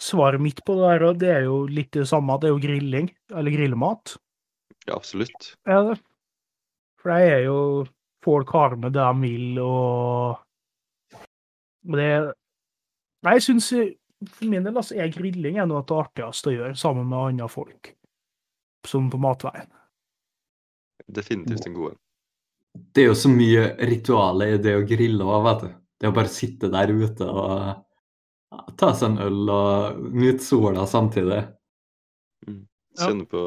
[SPEAKER 1] svaret mitt på det der, det er jo litt det samme. Det er jo grilling, eller grillmat.
[SPEAKER 2] Ja, absolutt.
[SPEAKER 1] Ja, det. For det er jo Folk har med det de vil, og det Nei, jeg syns for min del altså, er grilling er noe av det artigste å gjøre sammen med andre folk. Som på matveien.
[SPEAKER 2] Definitivt en god en.
[SPEAKER 3] Det er jo så mye ritualer i det å grille òg, vet du. Det å bare sitte der ute og ta seg en øl og nyte sola samtidig.
[SPEAKER 1] Mm.
[SPEAKER 2] Kjenne på,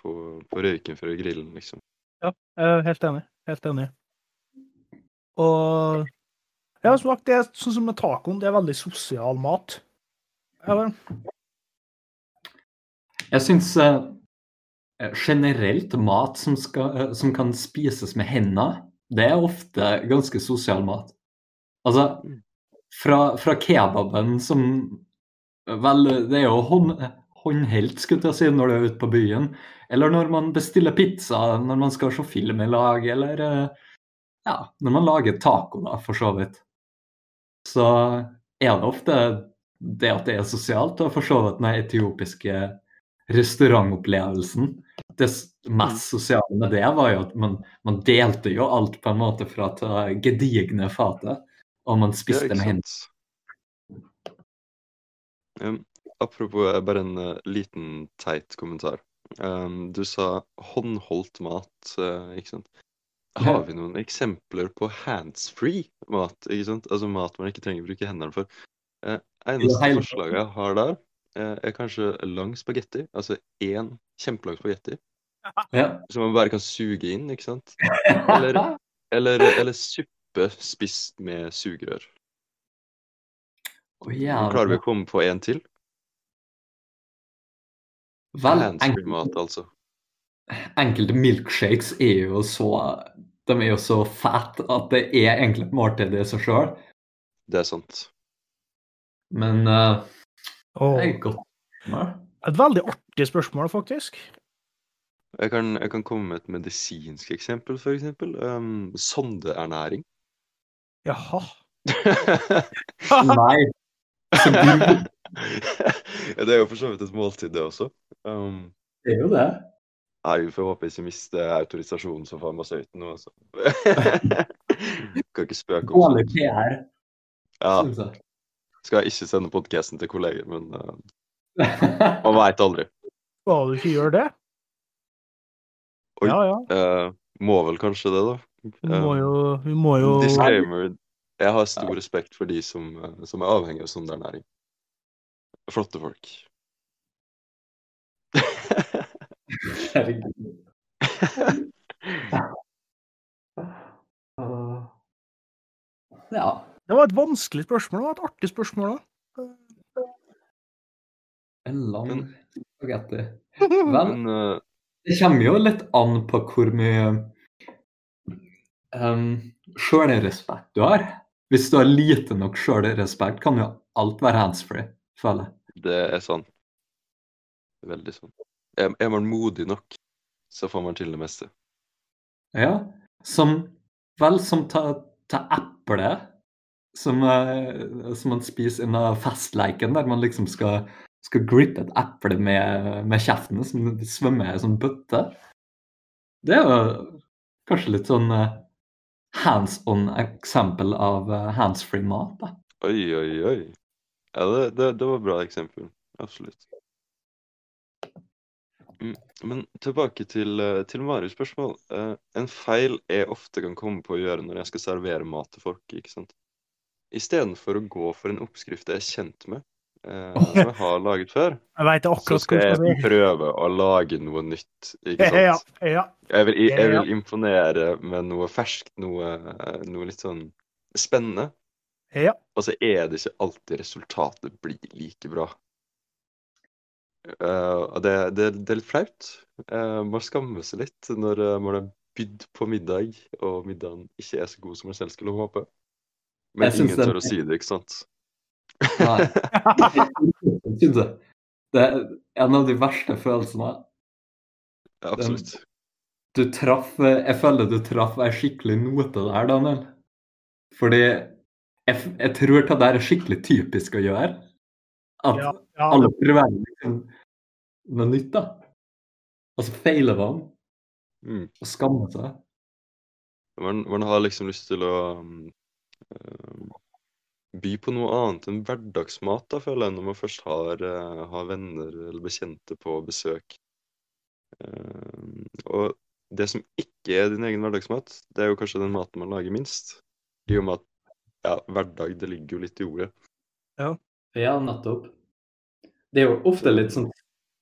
[SPEAKER 2] på, på røyken fra grillen, liksom.
[SPEAKER 1] Ja, jeg er helt enig. Helt enig. Og ja, som sagt, det er sånn som med tacoen, det er veldig sosial mat. Ja, vel.
[SPEAKER 3] Jeg syns eh, generelt mat som, skal, eh, som kan spises med hendene, det er ofte ganske sosial mat. Altså, fra, fra kebaben som Vel, det er jo hånd, håndhelt, skulle jeg si, når du er ute på byen. Eller når man bestiller pizza, når man skal se film i lag, eller eh, ja, når man lager taco, da, for så vidt. Så er det ofte det at det er sosialt, og for så vidt den etiopiske restaurantopplevelsen. Det mest sosiale med det var jo at man, man delte jo alt på en måte fra det gedigne fatet, og man spiste med hendene.
[SPEAKER 2] Um, apropos eh, bare en uh, liten teit kommentar. Um, du sa håndholdt mat, uh, ikke sant? Har vi noen eksempler på handsfree mat? ikke sant? Altså mat man ikke trenger å bruke hendene for. Uh, eneste forslaget jeg har der, eh, er kanskje lang spagetti. Altså én kjempelang spagetti
[SPEAKER 3] Ja.
[SPEAKER 2] som man bare kan suge inn, ikke sant? Eller- Eller, eller suppe spist med sugerør.
[SPEAKER 3] Å, jævlig.
[SPEAKER 2] klarer vi å komme på en til.
[SPEAKER 3] Vel, enkelte,
[SPEAKER 2] mat, altså.
[SPEAKER 3] enkelte milkshakes er jo så De er jo så fat at det er egentlig et måltid i seg sjøl.
[SPEAKER 2] Det er sant.
[SPEAKER 3] Men eh,
[SPEAKER 1] Og
[SPEAKER 3] det er godt. Nei.
[SPEAKER 1] et veldig artig spørsmål, faktisk.
[SPEAKER 2] Jeg kan, jeg kan komme med et medisinsk eksempel, for eksempel. Um, sondeernæring.
[SPEAKER 1] Jaha.
[SPEAKER 3] Nei.
[SPEAKER 2] ja, det er jo for så vidt et måltid, det også. Um,
[SPEAKER 3] Det er jo det.
[SPEAKER 2] nei, vi får håpe jeg ikke mister autorisasjonen som farmasøyt nå, altså. kan ikke spøke om sånt. Ja. Skal jeg ikke sende podkasten til kolleger, men uh, man veit aldri.
[SPEAKER 1] Skal du ikke gjøre det?
[SPEAKER 2] Oi.
[SPEAKER 1] Ja, ja.
[SPEAKER 2] Uh, må vel kanskje det, da.
[SPEAKER 1] Vi må
[SPEAKER 2] Um,
[SPEAKER 1] jo, vi må jo
[SPEAKER 2] Disclaimer. Jeg har stor respekt for de som, eh, som er avhengig av sånn der næring. Flotte folk.
[SPEAKER 3] Herregud. Ja.
[SPEAKER 1] Det var et vanskelig spørsmål. Det var et artig spørsmål da.
[SPEAKER 3] En lang spagetti. Vel,
[SPEAKER 2] Men eh,
[SPEAKER 3] det kommer jo litt an på hvor mye um, sjølrespekt du har. Hvis du har lite nok sjølrespekt, kan jo alt være handsfree, føler jeg.
[SPEAKER 2] det er sant. Veldig sant. Er, er man modig nok, så får man til det meste.
[SPEAKER 3] Ja, som Vel, som ta, ta eple som, eh, som man spiser under festleiken, der man liksom skal, skal grippe et eple med, med kjeften som svømmer i en sånn bøtte. Det er jo kanskje litt sånn eh, hands on eksempel av eh, handsfree mat. da.
[SPEAKER 2] Oi, oi, oi. Ja, det, det, det var et bra eksempel. Absolutt. Mm, Men tilbake til, til Marius' spørsmål. En feil jeg ofte kan komme på å gjøre når jeg skal servere mat til folk, ikke sant. Istedenfor å gå for en oppskrift jeg er kjent med, eh, som jeg har laget før,
[SPEAKER 1] Jeg
[SPEAKER 2] så skal jeg prøve å lage noe nytt, ikke sant.
[SPEAKER 1] ja.
[SPEAKER 2] Jeg vil, jeg vil imponere med noe ferskt, noe, noe litt sånn spennende.
[SPEAKER 1] ja.
[SPEAKER 2] Og så er det ikke alltid resultatet blir like bra. Uh, og det, det, det er litt flaut. Uh, man skammer seg litt når uh, man har bydd på middag, og middagen ikke er så god som man selv skulle håpe. Men ingen
[SPEAKER 3] den-
[SPEAKER 2] tør å si det, ikke sant?
[SPEAKER 3] Nei. Det er en av de verste følelsene.
[SPEAKER 2] Ja, absolutt.
[SPEAKER 3] Du traff Jeg føler du traff ei skikkelig note der, Daniel. Fordi jeg, jeg tror det der er skikkelig typisk å gjøre. At
[SPEAKER 1] Ja, ja.
[SPEAKER 3] alle prøver liksom noe nytt, da. Og så feiler man
[SPEAKER 2] Mm.
[SPEAKER 3] og skammer seg.
[SPEAKER 2] Man, man har liksom lyst til å um, by på noe annet enn hverdagsmat, da, føler jeg, når man først har, eh, har venner eller bekjente på besøk. Eh, og det som ikke er din egen hverdagsmat, det er jo kanskje den maten man lager minst. I og med at ja, hverdag, det ligger jo litt i ordet.
[SPEAKER 3] Ja, nettopp. Det er jo ofte litt sånn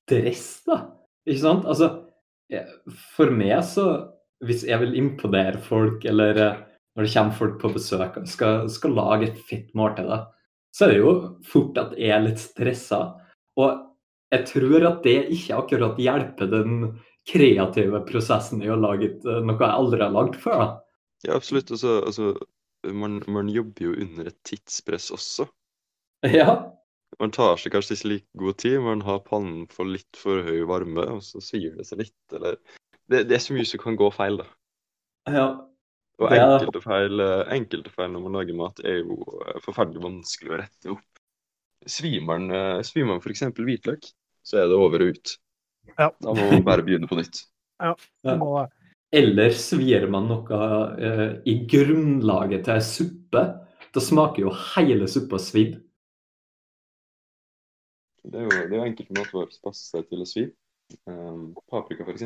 [SPEAKER 3] stress, da. Ikke sant? Altså, for meg så Hvis jeg vil imponere folk, eller eh, når det kommer folk på besøk og skal, skal lage et fett måltid, da, så er det jo fort at jeg er litt stressa. Og jeg tror at det ikke akkurat hjelper den kreative prosessen i å lage eh, noe jeg aldri har lagd før. da.
[SPEAKER 2] Ja, absolutt. Altså, altså man, man jobber jo under et tidspress også.
[SPEAKER 3] Ja,
[SPEAKER 2] Man tar seg kanskje ikke like god tid, man har pannen for litt for høy varme, og så svir det seg litt, eller Det, det er så mye som kan gå feil, da.
[SPEAKER 3] ja,
[SPEAKER 2] Og enkelte feil, eh, enkelte feil når man lager mat, er jo eh, forferdelig vanskelig å rette opp. Svimer man, eh, f.eks. hvitløk, så er det over og ut.
[SPEAKER 1] Ja.
[SPEAKER 2] Da må man bare begynne på nytt.
[SPEAKER 1] Det må-
[SPEAKER 3] Eller svir man noe uh, i grunnlaget til ei suppe. Da smaker jo hele suppa svidd.
[SPEAKER 2] Det er jo, det er jo enkelte måter å passe seg til å svi. Um, paprika, f.eks.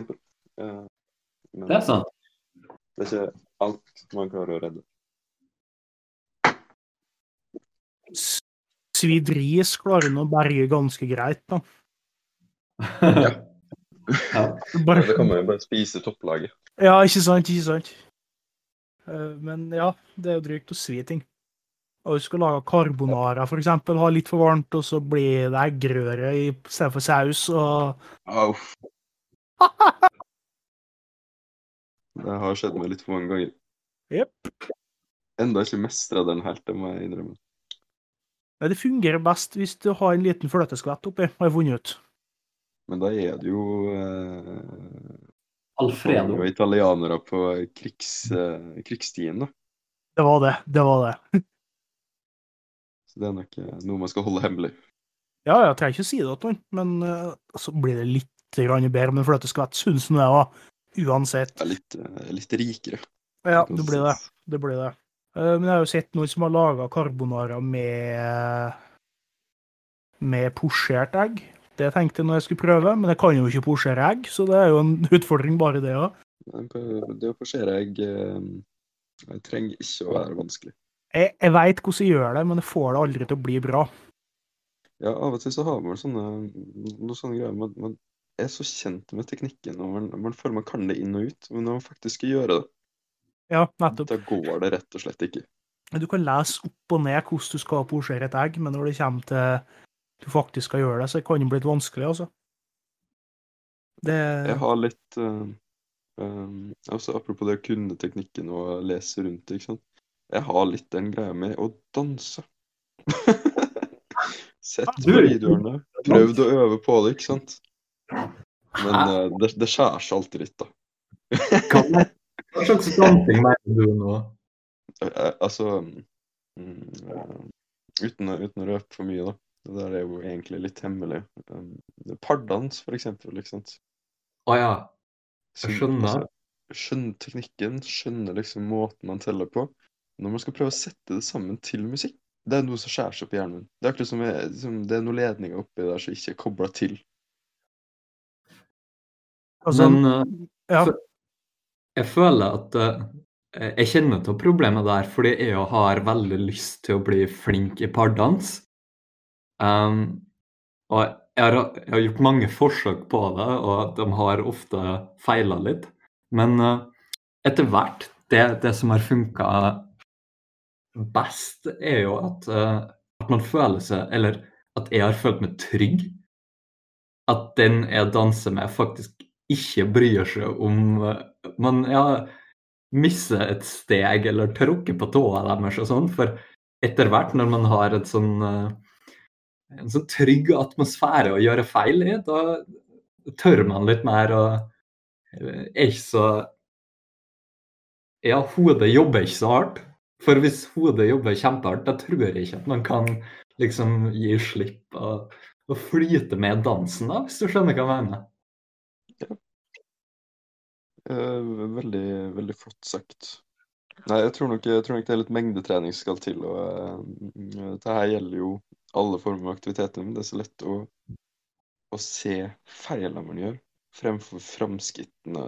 [SPEAKER 2] Uh,
[SPEAKER 3] Det er sant.
[SPEAKER 2] det er ikke alt man klarer å redde.
[SPEAKER 1] Svidd ris klarer nå å berge ganske greit, da.
[SPEAKER 3] ja.
[SPEAKER 1] Bare,
[SPEAKER 2] Da kan man jo bare spise topplaget.
[SPEAKER 1] ja, ikke sant, ikke sant. Eh, Men ja, det er jo drygt å svi ting. Og du skal lage carbonara, for eksempel, ha litt for varmt, og så blir det eggerøre i stedet for saus, og
[SPEAKER 2] Uff. Det har skjedd meg litt for mange ganger.
[SPEAKER 1] Jepp.
[SPEAKER 2] Enda ikke mestra den helt, det må jeg innrømme.
[SPEAKER 1] Nei, det fungerer best hvis du har en liten fløteskvett oppi, har jeg funnet ut.
[SPEAKER 2] Men da er det jo eh,
[SPEAKER 3] Alfredo.
[SPEAKER 2] Og italienere på krigs, eh, krigsstien, da.
[SPEAKER 1] Det var det. Det var det.
[SPEAKER 2] Så det er nok eh, noe man skal holde hemmelig.
[SPEAKER 1] Ja, jeg trenger ikke å si det til noen, men eh, så blir det litt grann bedre. med en fløteskvett, syns som det er, uansett.
[SPEAKER 2] Det er litt, eh, litt rikere.
[SPEAKER 1] Ja, det blir det. Det blir det. Eh, Men jeg har jo sett noen som har laga carbonara med med posjert egg. Det tenkte jeg når jeg skulle prøve, men jeg kan jo ikke posjere egg, så det er jo en utfordring bare det òg.
[SPEAKER 2] Det å posjere egg eh, det trenger ikke å være vanskelig.
[SPEAKER 1] Jeg, jeg veit hvordan jeg gjør det, men jeg får det aldri til å bli bra.
[SPEAKER 2] Ja, av og til så har man sånne, noen sånne greier. Man, man er så kjent med teknikken, og man, man føler man kan det inn og ut. Men når man faktisk skal gjøre det,
[SPEAKER 1] Ja, nettopp.
[SPEAKER 2] da går det rett og slett ikke.
[SPEAKER 1] Du kan lese opp og ned hvordan du skal posjere et egg, men når det kommer til du faktisk skal gjøre det, så kan det bli litt vanskelig, altså. Det
[SPEAKER 2] Jeg har litt eh, eh, altså Apropos det å kunne teknikken og lese rundt det, ikke sant. Jeg har litt den greia med å danse. Sett på videoene, prøvd å øve på det, ikke sant. Men uh, det, det skjærer seg alltid litt, da.
[SPEAKER 3] Hva slags dansing mener du nå?
[SPEAKER 2] Eh, altså mm, eh, uten, uten å røpe for mye, da. Det der er jo egentlig litt hemmelig. Um, pardans, for eksempel, ikke sant.
[SPEAKER 3] Å ja. Jeg skjønner.
[SPEAKER 2] Altså, skjønner teknikken, skjønner liksom måten man teller på. Når man skal prøve å sette det sammen til musikk, det er noe som skjærer seg opp i hjernen min. Det er akkurat som, jeg, som det er noen ledninger oppi der som ikke er kobla til.
[SPEAKER 1] Altså,
[SPEAKER 3] Men eh,
[SPEAKER 1] ja.
[SPEAKER 3] jeg føler at eh, jeg kjenner til problemet der, fordi jeg har veldig lyst til å bli flink i pardans. Um, og jeg har, jeg har gjort mange forsøk på det, og de har ofte feila litt. Men uh, etter hvert, det, det som har funka best, er jo at, uh, at man føler seg Eller at jeg har følt meg trygg. At den jeg danser med, faktisk ikke bryr seg om eh, man ja, misser et steg eller tråkker på tåa deres og sånn. For etter hvert, når man har et sånn eh, en sånn trygg atmosfære å gjøre feil i, da tør man litt mer og eh, er ikke så Ja, hodet jobber ikke så hardt. For hvis hodet jobber kjempehardt, da tror jeg ikke at man kan liksom gi slipp og, og flyte med dansen, da, hvis du skjønner hva jeg mener.
[SPEAKER 2] Eh, veldig, veldig flott sagt. Nei, jeg tror nok, jeg tror nok det er litt mengdetrening som skal til. og uh, Dette gjelder jo alle former for aktiviteter, men det er så lett å, å se feilene man gjør, fremfor framskrittene,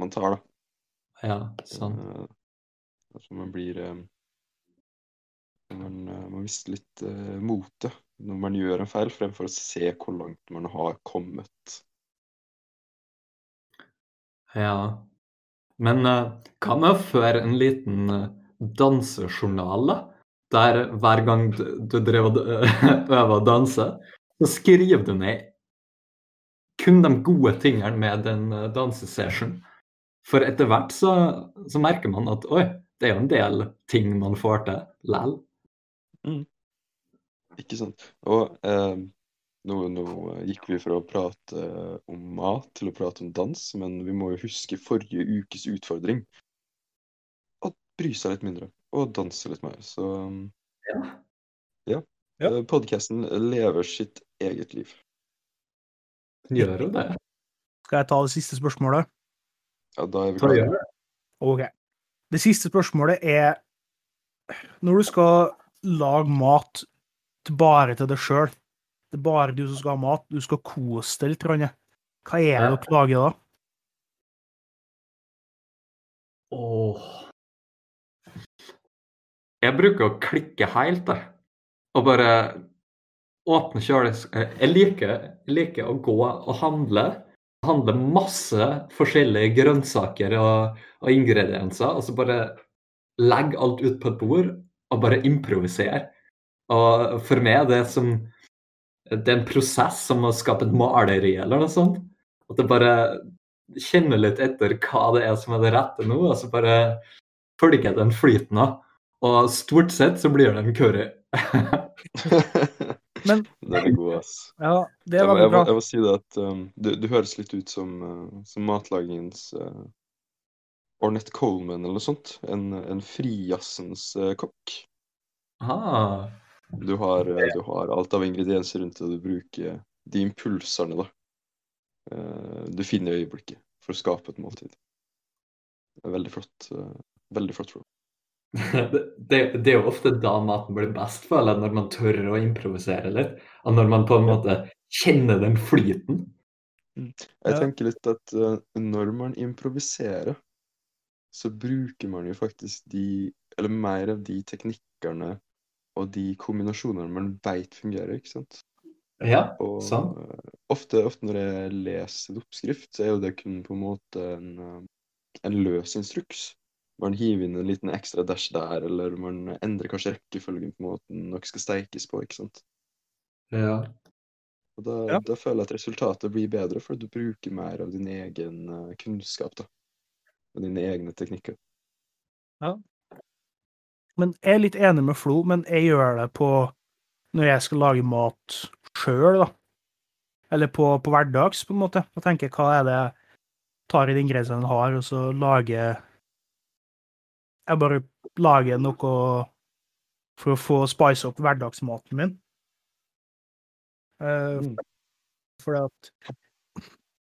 [SPEAKER 2] man tar. da.
[SPEAKER 3] Ja, sant.
[SPEAKER 2] Uh, altså man blir uh, man, man mister litt uh, motet når man gjør en feil, fremfor å se hvor langt man har kommet.
[SPEAKER 3] Ja. Men eh, hva med å føre en liten eh, dansejournal, da? Der hver gang du, du drev og øver å danse, så skriver du ned kun de gode tingene med den uh, dansesession. For etter hvert så, så merker man at oi, det er jo en del ting man får til lell.
[SPEAKER 2] Ikke sant? Og eh, nå, nå gikk vi fra å prate om mat til å prate om dans, men vi må jo huske forrige ukes utfordring. Å bry seg litt mindre, og danse litt mer. Så
[SPEAKER 3] Ja.
[SPEAKER 2] ja.
[SPEAKER 1] Ja.
[SPEAKER 2] Podkasten lever sitt eget liv.
[SPEAKER 3] Gjør jo det.
[SPEAKER 1] Skal jeg ta det siste spørsmålet?
[SPEAKER 2] Ja, da er vi klare.
[SPEAKER 3] det.
[SPEAKER 1] OK. Det siste spørsmålet er Når du skal lage mat bare til deg sjøl, det er bare du som skal ha mat, du skal kose deg litt, hva er det dere lager da?
[SPEAKER 3] Åh. Jeg bruker å klikke helt, der. Og bare åpne kjøleskapet. Jeg liker, jeg liker å gå og handle. Handle masse forskjellige grønnsaker og, og ingredienser. Og så bare legge alt ut på et bord og bare improvisere. Og for meg det som Det er en prosess som å skape et maleri eller noe sånt. At det bare kjenner litt etter hva det er som er det rette nå, og så bare følger jeg den flyten av. Og stort sett så blir det en curry.
[SPEAKER 1] Men-
[SPEAKER 2] Den er god, ass.
[SPEAKER 1] Ja, det er
[SPEAKER 2] Jeg,
[SPEAKER 1] bra.
[SPEAKER 2] jeg, jeg vil si det at um, du, du høres litt ut som, uh, som matlagingens uh, Ornette Coleman eller noe sånt. En, en frijazzens uh, kokk.
[SPEAKER 3] Ah,
[SPEAKER 2] Du har, eh, du har alt av ingredienser rundt det, og du bruker de impulsene, da. eh, Du finner i øyeblikket for å skape et måltid. Det er veldig flott. eh, Veldig flott. Ro.
[SPEAKER 3] Det, det, det er jo ofte da maten blir best, føler jeg, når man tør å improvisere litt. Og når man på en måte kjenner den flyten.
[SPEAKER 2] Jeg tenker litt at når man improviserer, så bruker man jo faktisk de Eller mer av de teknikkene og de kombinasjonene man veit fungerer, ikke sant?
[SPEAKER 3] Ja,
[SPEAKER 2] Og
[SPEAKER 3] sant.
[SPEAKER 2] eh, ofte, ofte når jeg leser en oppskrift, så er jo det kun på en måte en, eh, en løs instruks. Man hiver inn en liten ekstra dash der, eller man endrer kanskje rekkefølgen på måten noe skal steikes på, ikke sant?
[SPEAKER 3] Ja.
[SPEAKER 2] Og da,
[SPEAKER 1] Ja.
[SPEAKER 2] da føler jeg at resultatet blir bedre, for du bruker mer av din egen eh, kunnskap, da. Og dine egne teknikker.
[SPEAKER 1] Men jeg er litt enig med Flo, men jeg gjør det på når jeg skal lage mat sjøl, da. Eller på, på hverdags, på en måte. Og tenker hva er det jeg tar i de ingrediensene jeg har, og så lager Jeg bare lager noe for å få spice opp hverdagsmaten min.
[SPEAKER 2] Uh,
[SPEAKER 1] fordi at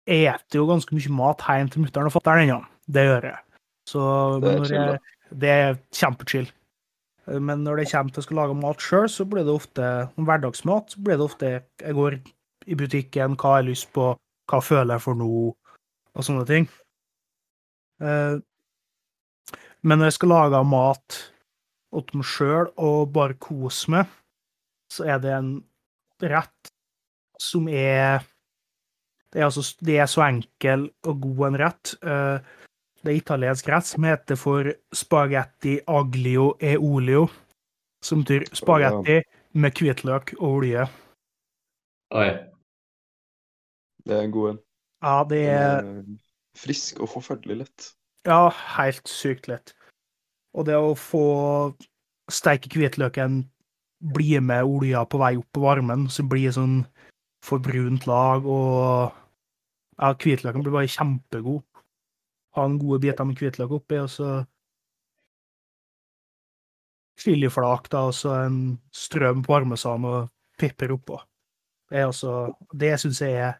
[SPEAKER 1] jeg eter jo ganske mye mat hjemme til mutter'n og fatter'n ennå. Det gjør jeg. Så
[SPEAKER 2] Det er
[SPEAKER 1] jeg, det er kjempechill. Eh, Men når det kommer til å skal lage mat sjøl, så blir det ofte hverdagsmat. så blir det ofte jeg går i butikken, hva har jeg lyst på, hva føler jeg for nå, og sånne ting. Eh, Men når jeg skal lage mat til meg sjøl og bare kose meg, så er det en rett som er det er, altså, det er så enkel og god en rett. Eh, Det er italiensk rett som heter for spagetti aglio e olio. Som betyr spagetti med hvitløk og olje.
[SPEAKER 3] Oi.
[SPEAKER 2] Det er en god en.
[SPEAKER 1] Ja, det er
[SPEAKER 2] er frisk og forferdelig lett.
[SPEAKER 1] ja, helt sykt lett. Og det å få steike hvitløken bli med olja på vei opp på varmen, så blir det sånn forbrunt lag, og ja, hvitløken blir bare kjempegod. Ha en gode biter med hvitløk oppi, og så chiliflak, da, og så en strøm parmesan og pepper oppå. Det er altså Det syns jeg er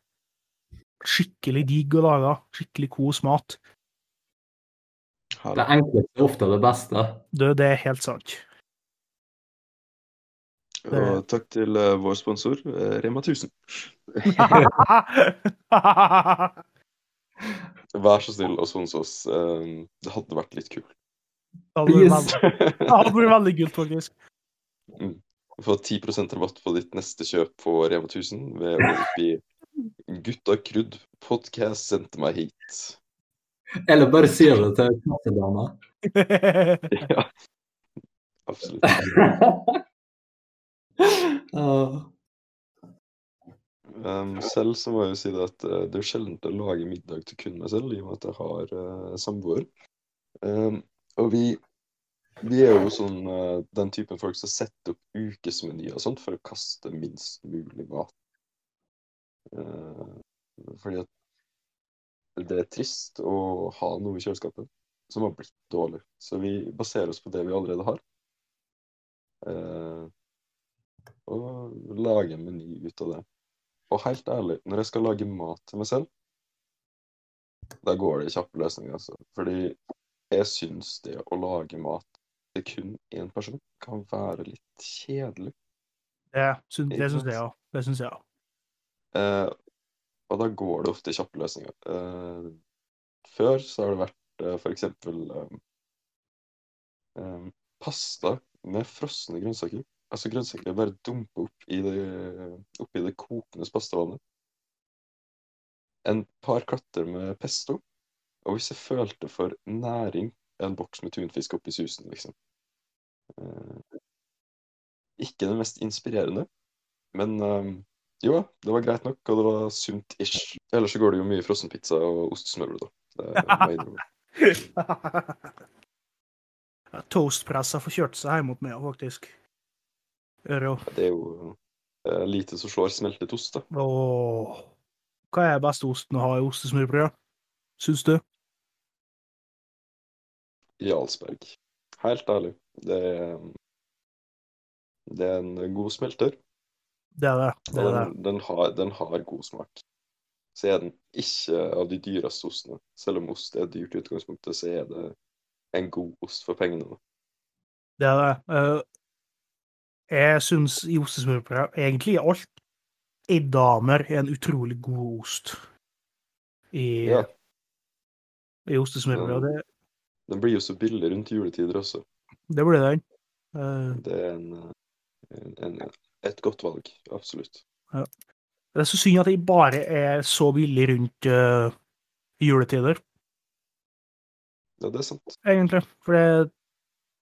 [SPEAKER 1] skikkelig digg å lage. Skikkelig kos mat.
[SPEAKER 3] Det enkleste er ofte det beste.
[SPEAKER 1] Du, det er helt sant.
[SPEAKER 2] Og takk til uh, vår sponsor, uh, Rema 1000. Vær så snill og sponse oss. Eh, det hadde vært litt kult.
[SPEAKER 1] Det hadde vært veldig- gult, hadde vært veldig kult, faktisk.
[SPEAKER 2] Få 10 rabatt på ditt neste kjøp på Rema 1000 ved å oppgi Gutta Krudd podcast sendte meg hit.
[SPEAKER 3] Eller bare si det til kattedama.
[SPEAKER 2] Ja, absolutt.
[SPEAKER 3] Ah.
[SPEAKER 2] Um, selv så må jeg jo si det at eh, det er sjelden å lage middag til kun meg selv, i og med at jeg har uh, samboer. Um, og vi, vi er jo sånn uh, den typen folk som setter opp ukesmenyer og sånt for å kaste minst mulig mat. Uh, fordi at det er trist å ha noe i kjøleskapet som har blitt dårlig. Så vi baserer oss på det vi allerede har. Uh, og lager en meny ut av det. Og helt ærlig, når jeg skal lage mat til meg selv, da går det i kjappe løsninger, altså. Fordi jeg syns det å lage mat til kun én person kan være litt kjedelig.
[SPEAKER 1] Det det syns jeg òg. Det syns jeg òg.
[SPEAKER 2] Eh, og da går det ofte i kjappe løsninger. Eh, før så har det vært eh, eksempel eh, eh, pasta med frosne grønnsaker. Altså grønnsaker bare dumper opp det, oppi det kokende pastavannet. En par klatter med pesto. Og hvis jeg følte for næring, en boks med tunfisk oppi susen, liksom. Eh, ikke det mest inspirerende, men eh, jo det var greit nok, og det var sunt-ish. Ellers så går det jo mye frossenpizza og ostesmørbrød, da. Det må jeg innrømme.
[SPEAKER 1] Toastpressa får kjørt seg hjemme mot meg faktisk. Jo.
[SPEAKER 2] Det er jo eh, lite som slår smeltet ost, da.
[SPEAKER 1] Åh. Hva er beste osten å ha i ostesmørbrød? Syns du?
[SPEAKER 2] Jarlsberg. Helt ærlig. Det er Det er en god smelter,
[SPEAKER 1] Det er det. det, er det.
[SPEAKER 2] den, den, har, den har god smak. Så er den ikke av de dyreste ostene. Selv om ost er dyrt i utgangspunktet, så er det en god ost for pengene.
[SPEAKER 1] det, er det. Jeg syns i ostesmørbrød egentlig alt Eddamer er en utrolig god ost i,
[SPEAKER 2] Ja,
[SPEAKER 1] i ostesmørbrød. Den,
[SPEAKER 2] den blir jo så billig rundt juletider også.
[SPEAKER 1] det blir den. Uh,
[SPEAKER 2] Det er en, en, et godt valg, absolutt.
[SPEAKER 1] det er så synd at de bare er så billig rundt uh, juletider,
[SPEAKER 2] Ja, det er sant.
[SPEAKER 1] egentlig. For jeg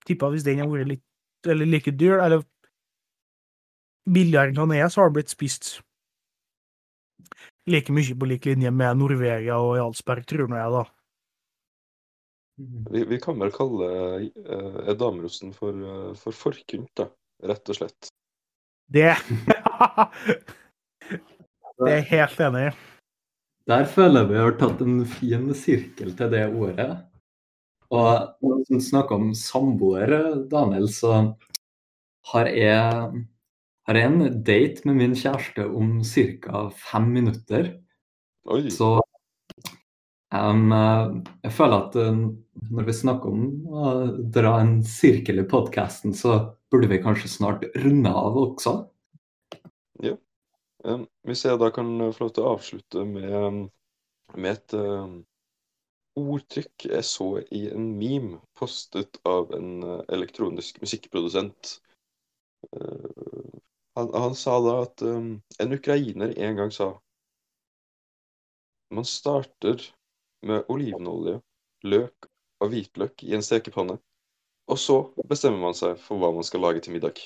[SPEAKER 1] tipper at hvis den har vært litt eller like dyr, eller billigere enn den er, så har han blitt spist like mye på lik linje med Norvegia og Jarlsberg, tror nå jeg, da.
[SPEAKER 2] Vi, vi kan vel kalle uh, eddamerosten for, uh, for forkynt, da. Rett og slett.
[SPEAKER 1] Det Det er jeg helt enig i.
[SPEAKER 3] Der føler jeg vi har tatt en fin sirkel til det ordet. Og når vi snakker om samboere, Daniel, så har jeg, har en date med min kjæreste om ca. fem minutter.
[SPEAKER 2] Oi!
[SPEAKER 3] Så um, jeg føler at eh, når vi snakker om å dra en sirkel i podkasten, så burde vi kanskje snart runde av også.
[SPEAKER 2] Um, hvis jeg da kan få lov til å avslutte med, um, med et um, ordtrykk jeg så i en meme postet av en uh, elektronisk musikkprodusent. Uh, han, han sa da at um, en ukrainer en gang sa Man starter med olivenolje, løk og hvitløk i en stekepanne, og så bestemmer man seg for hva man skal lage til middag.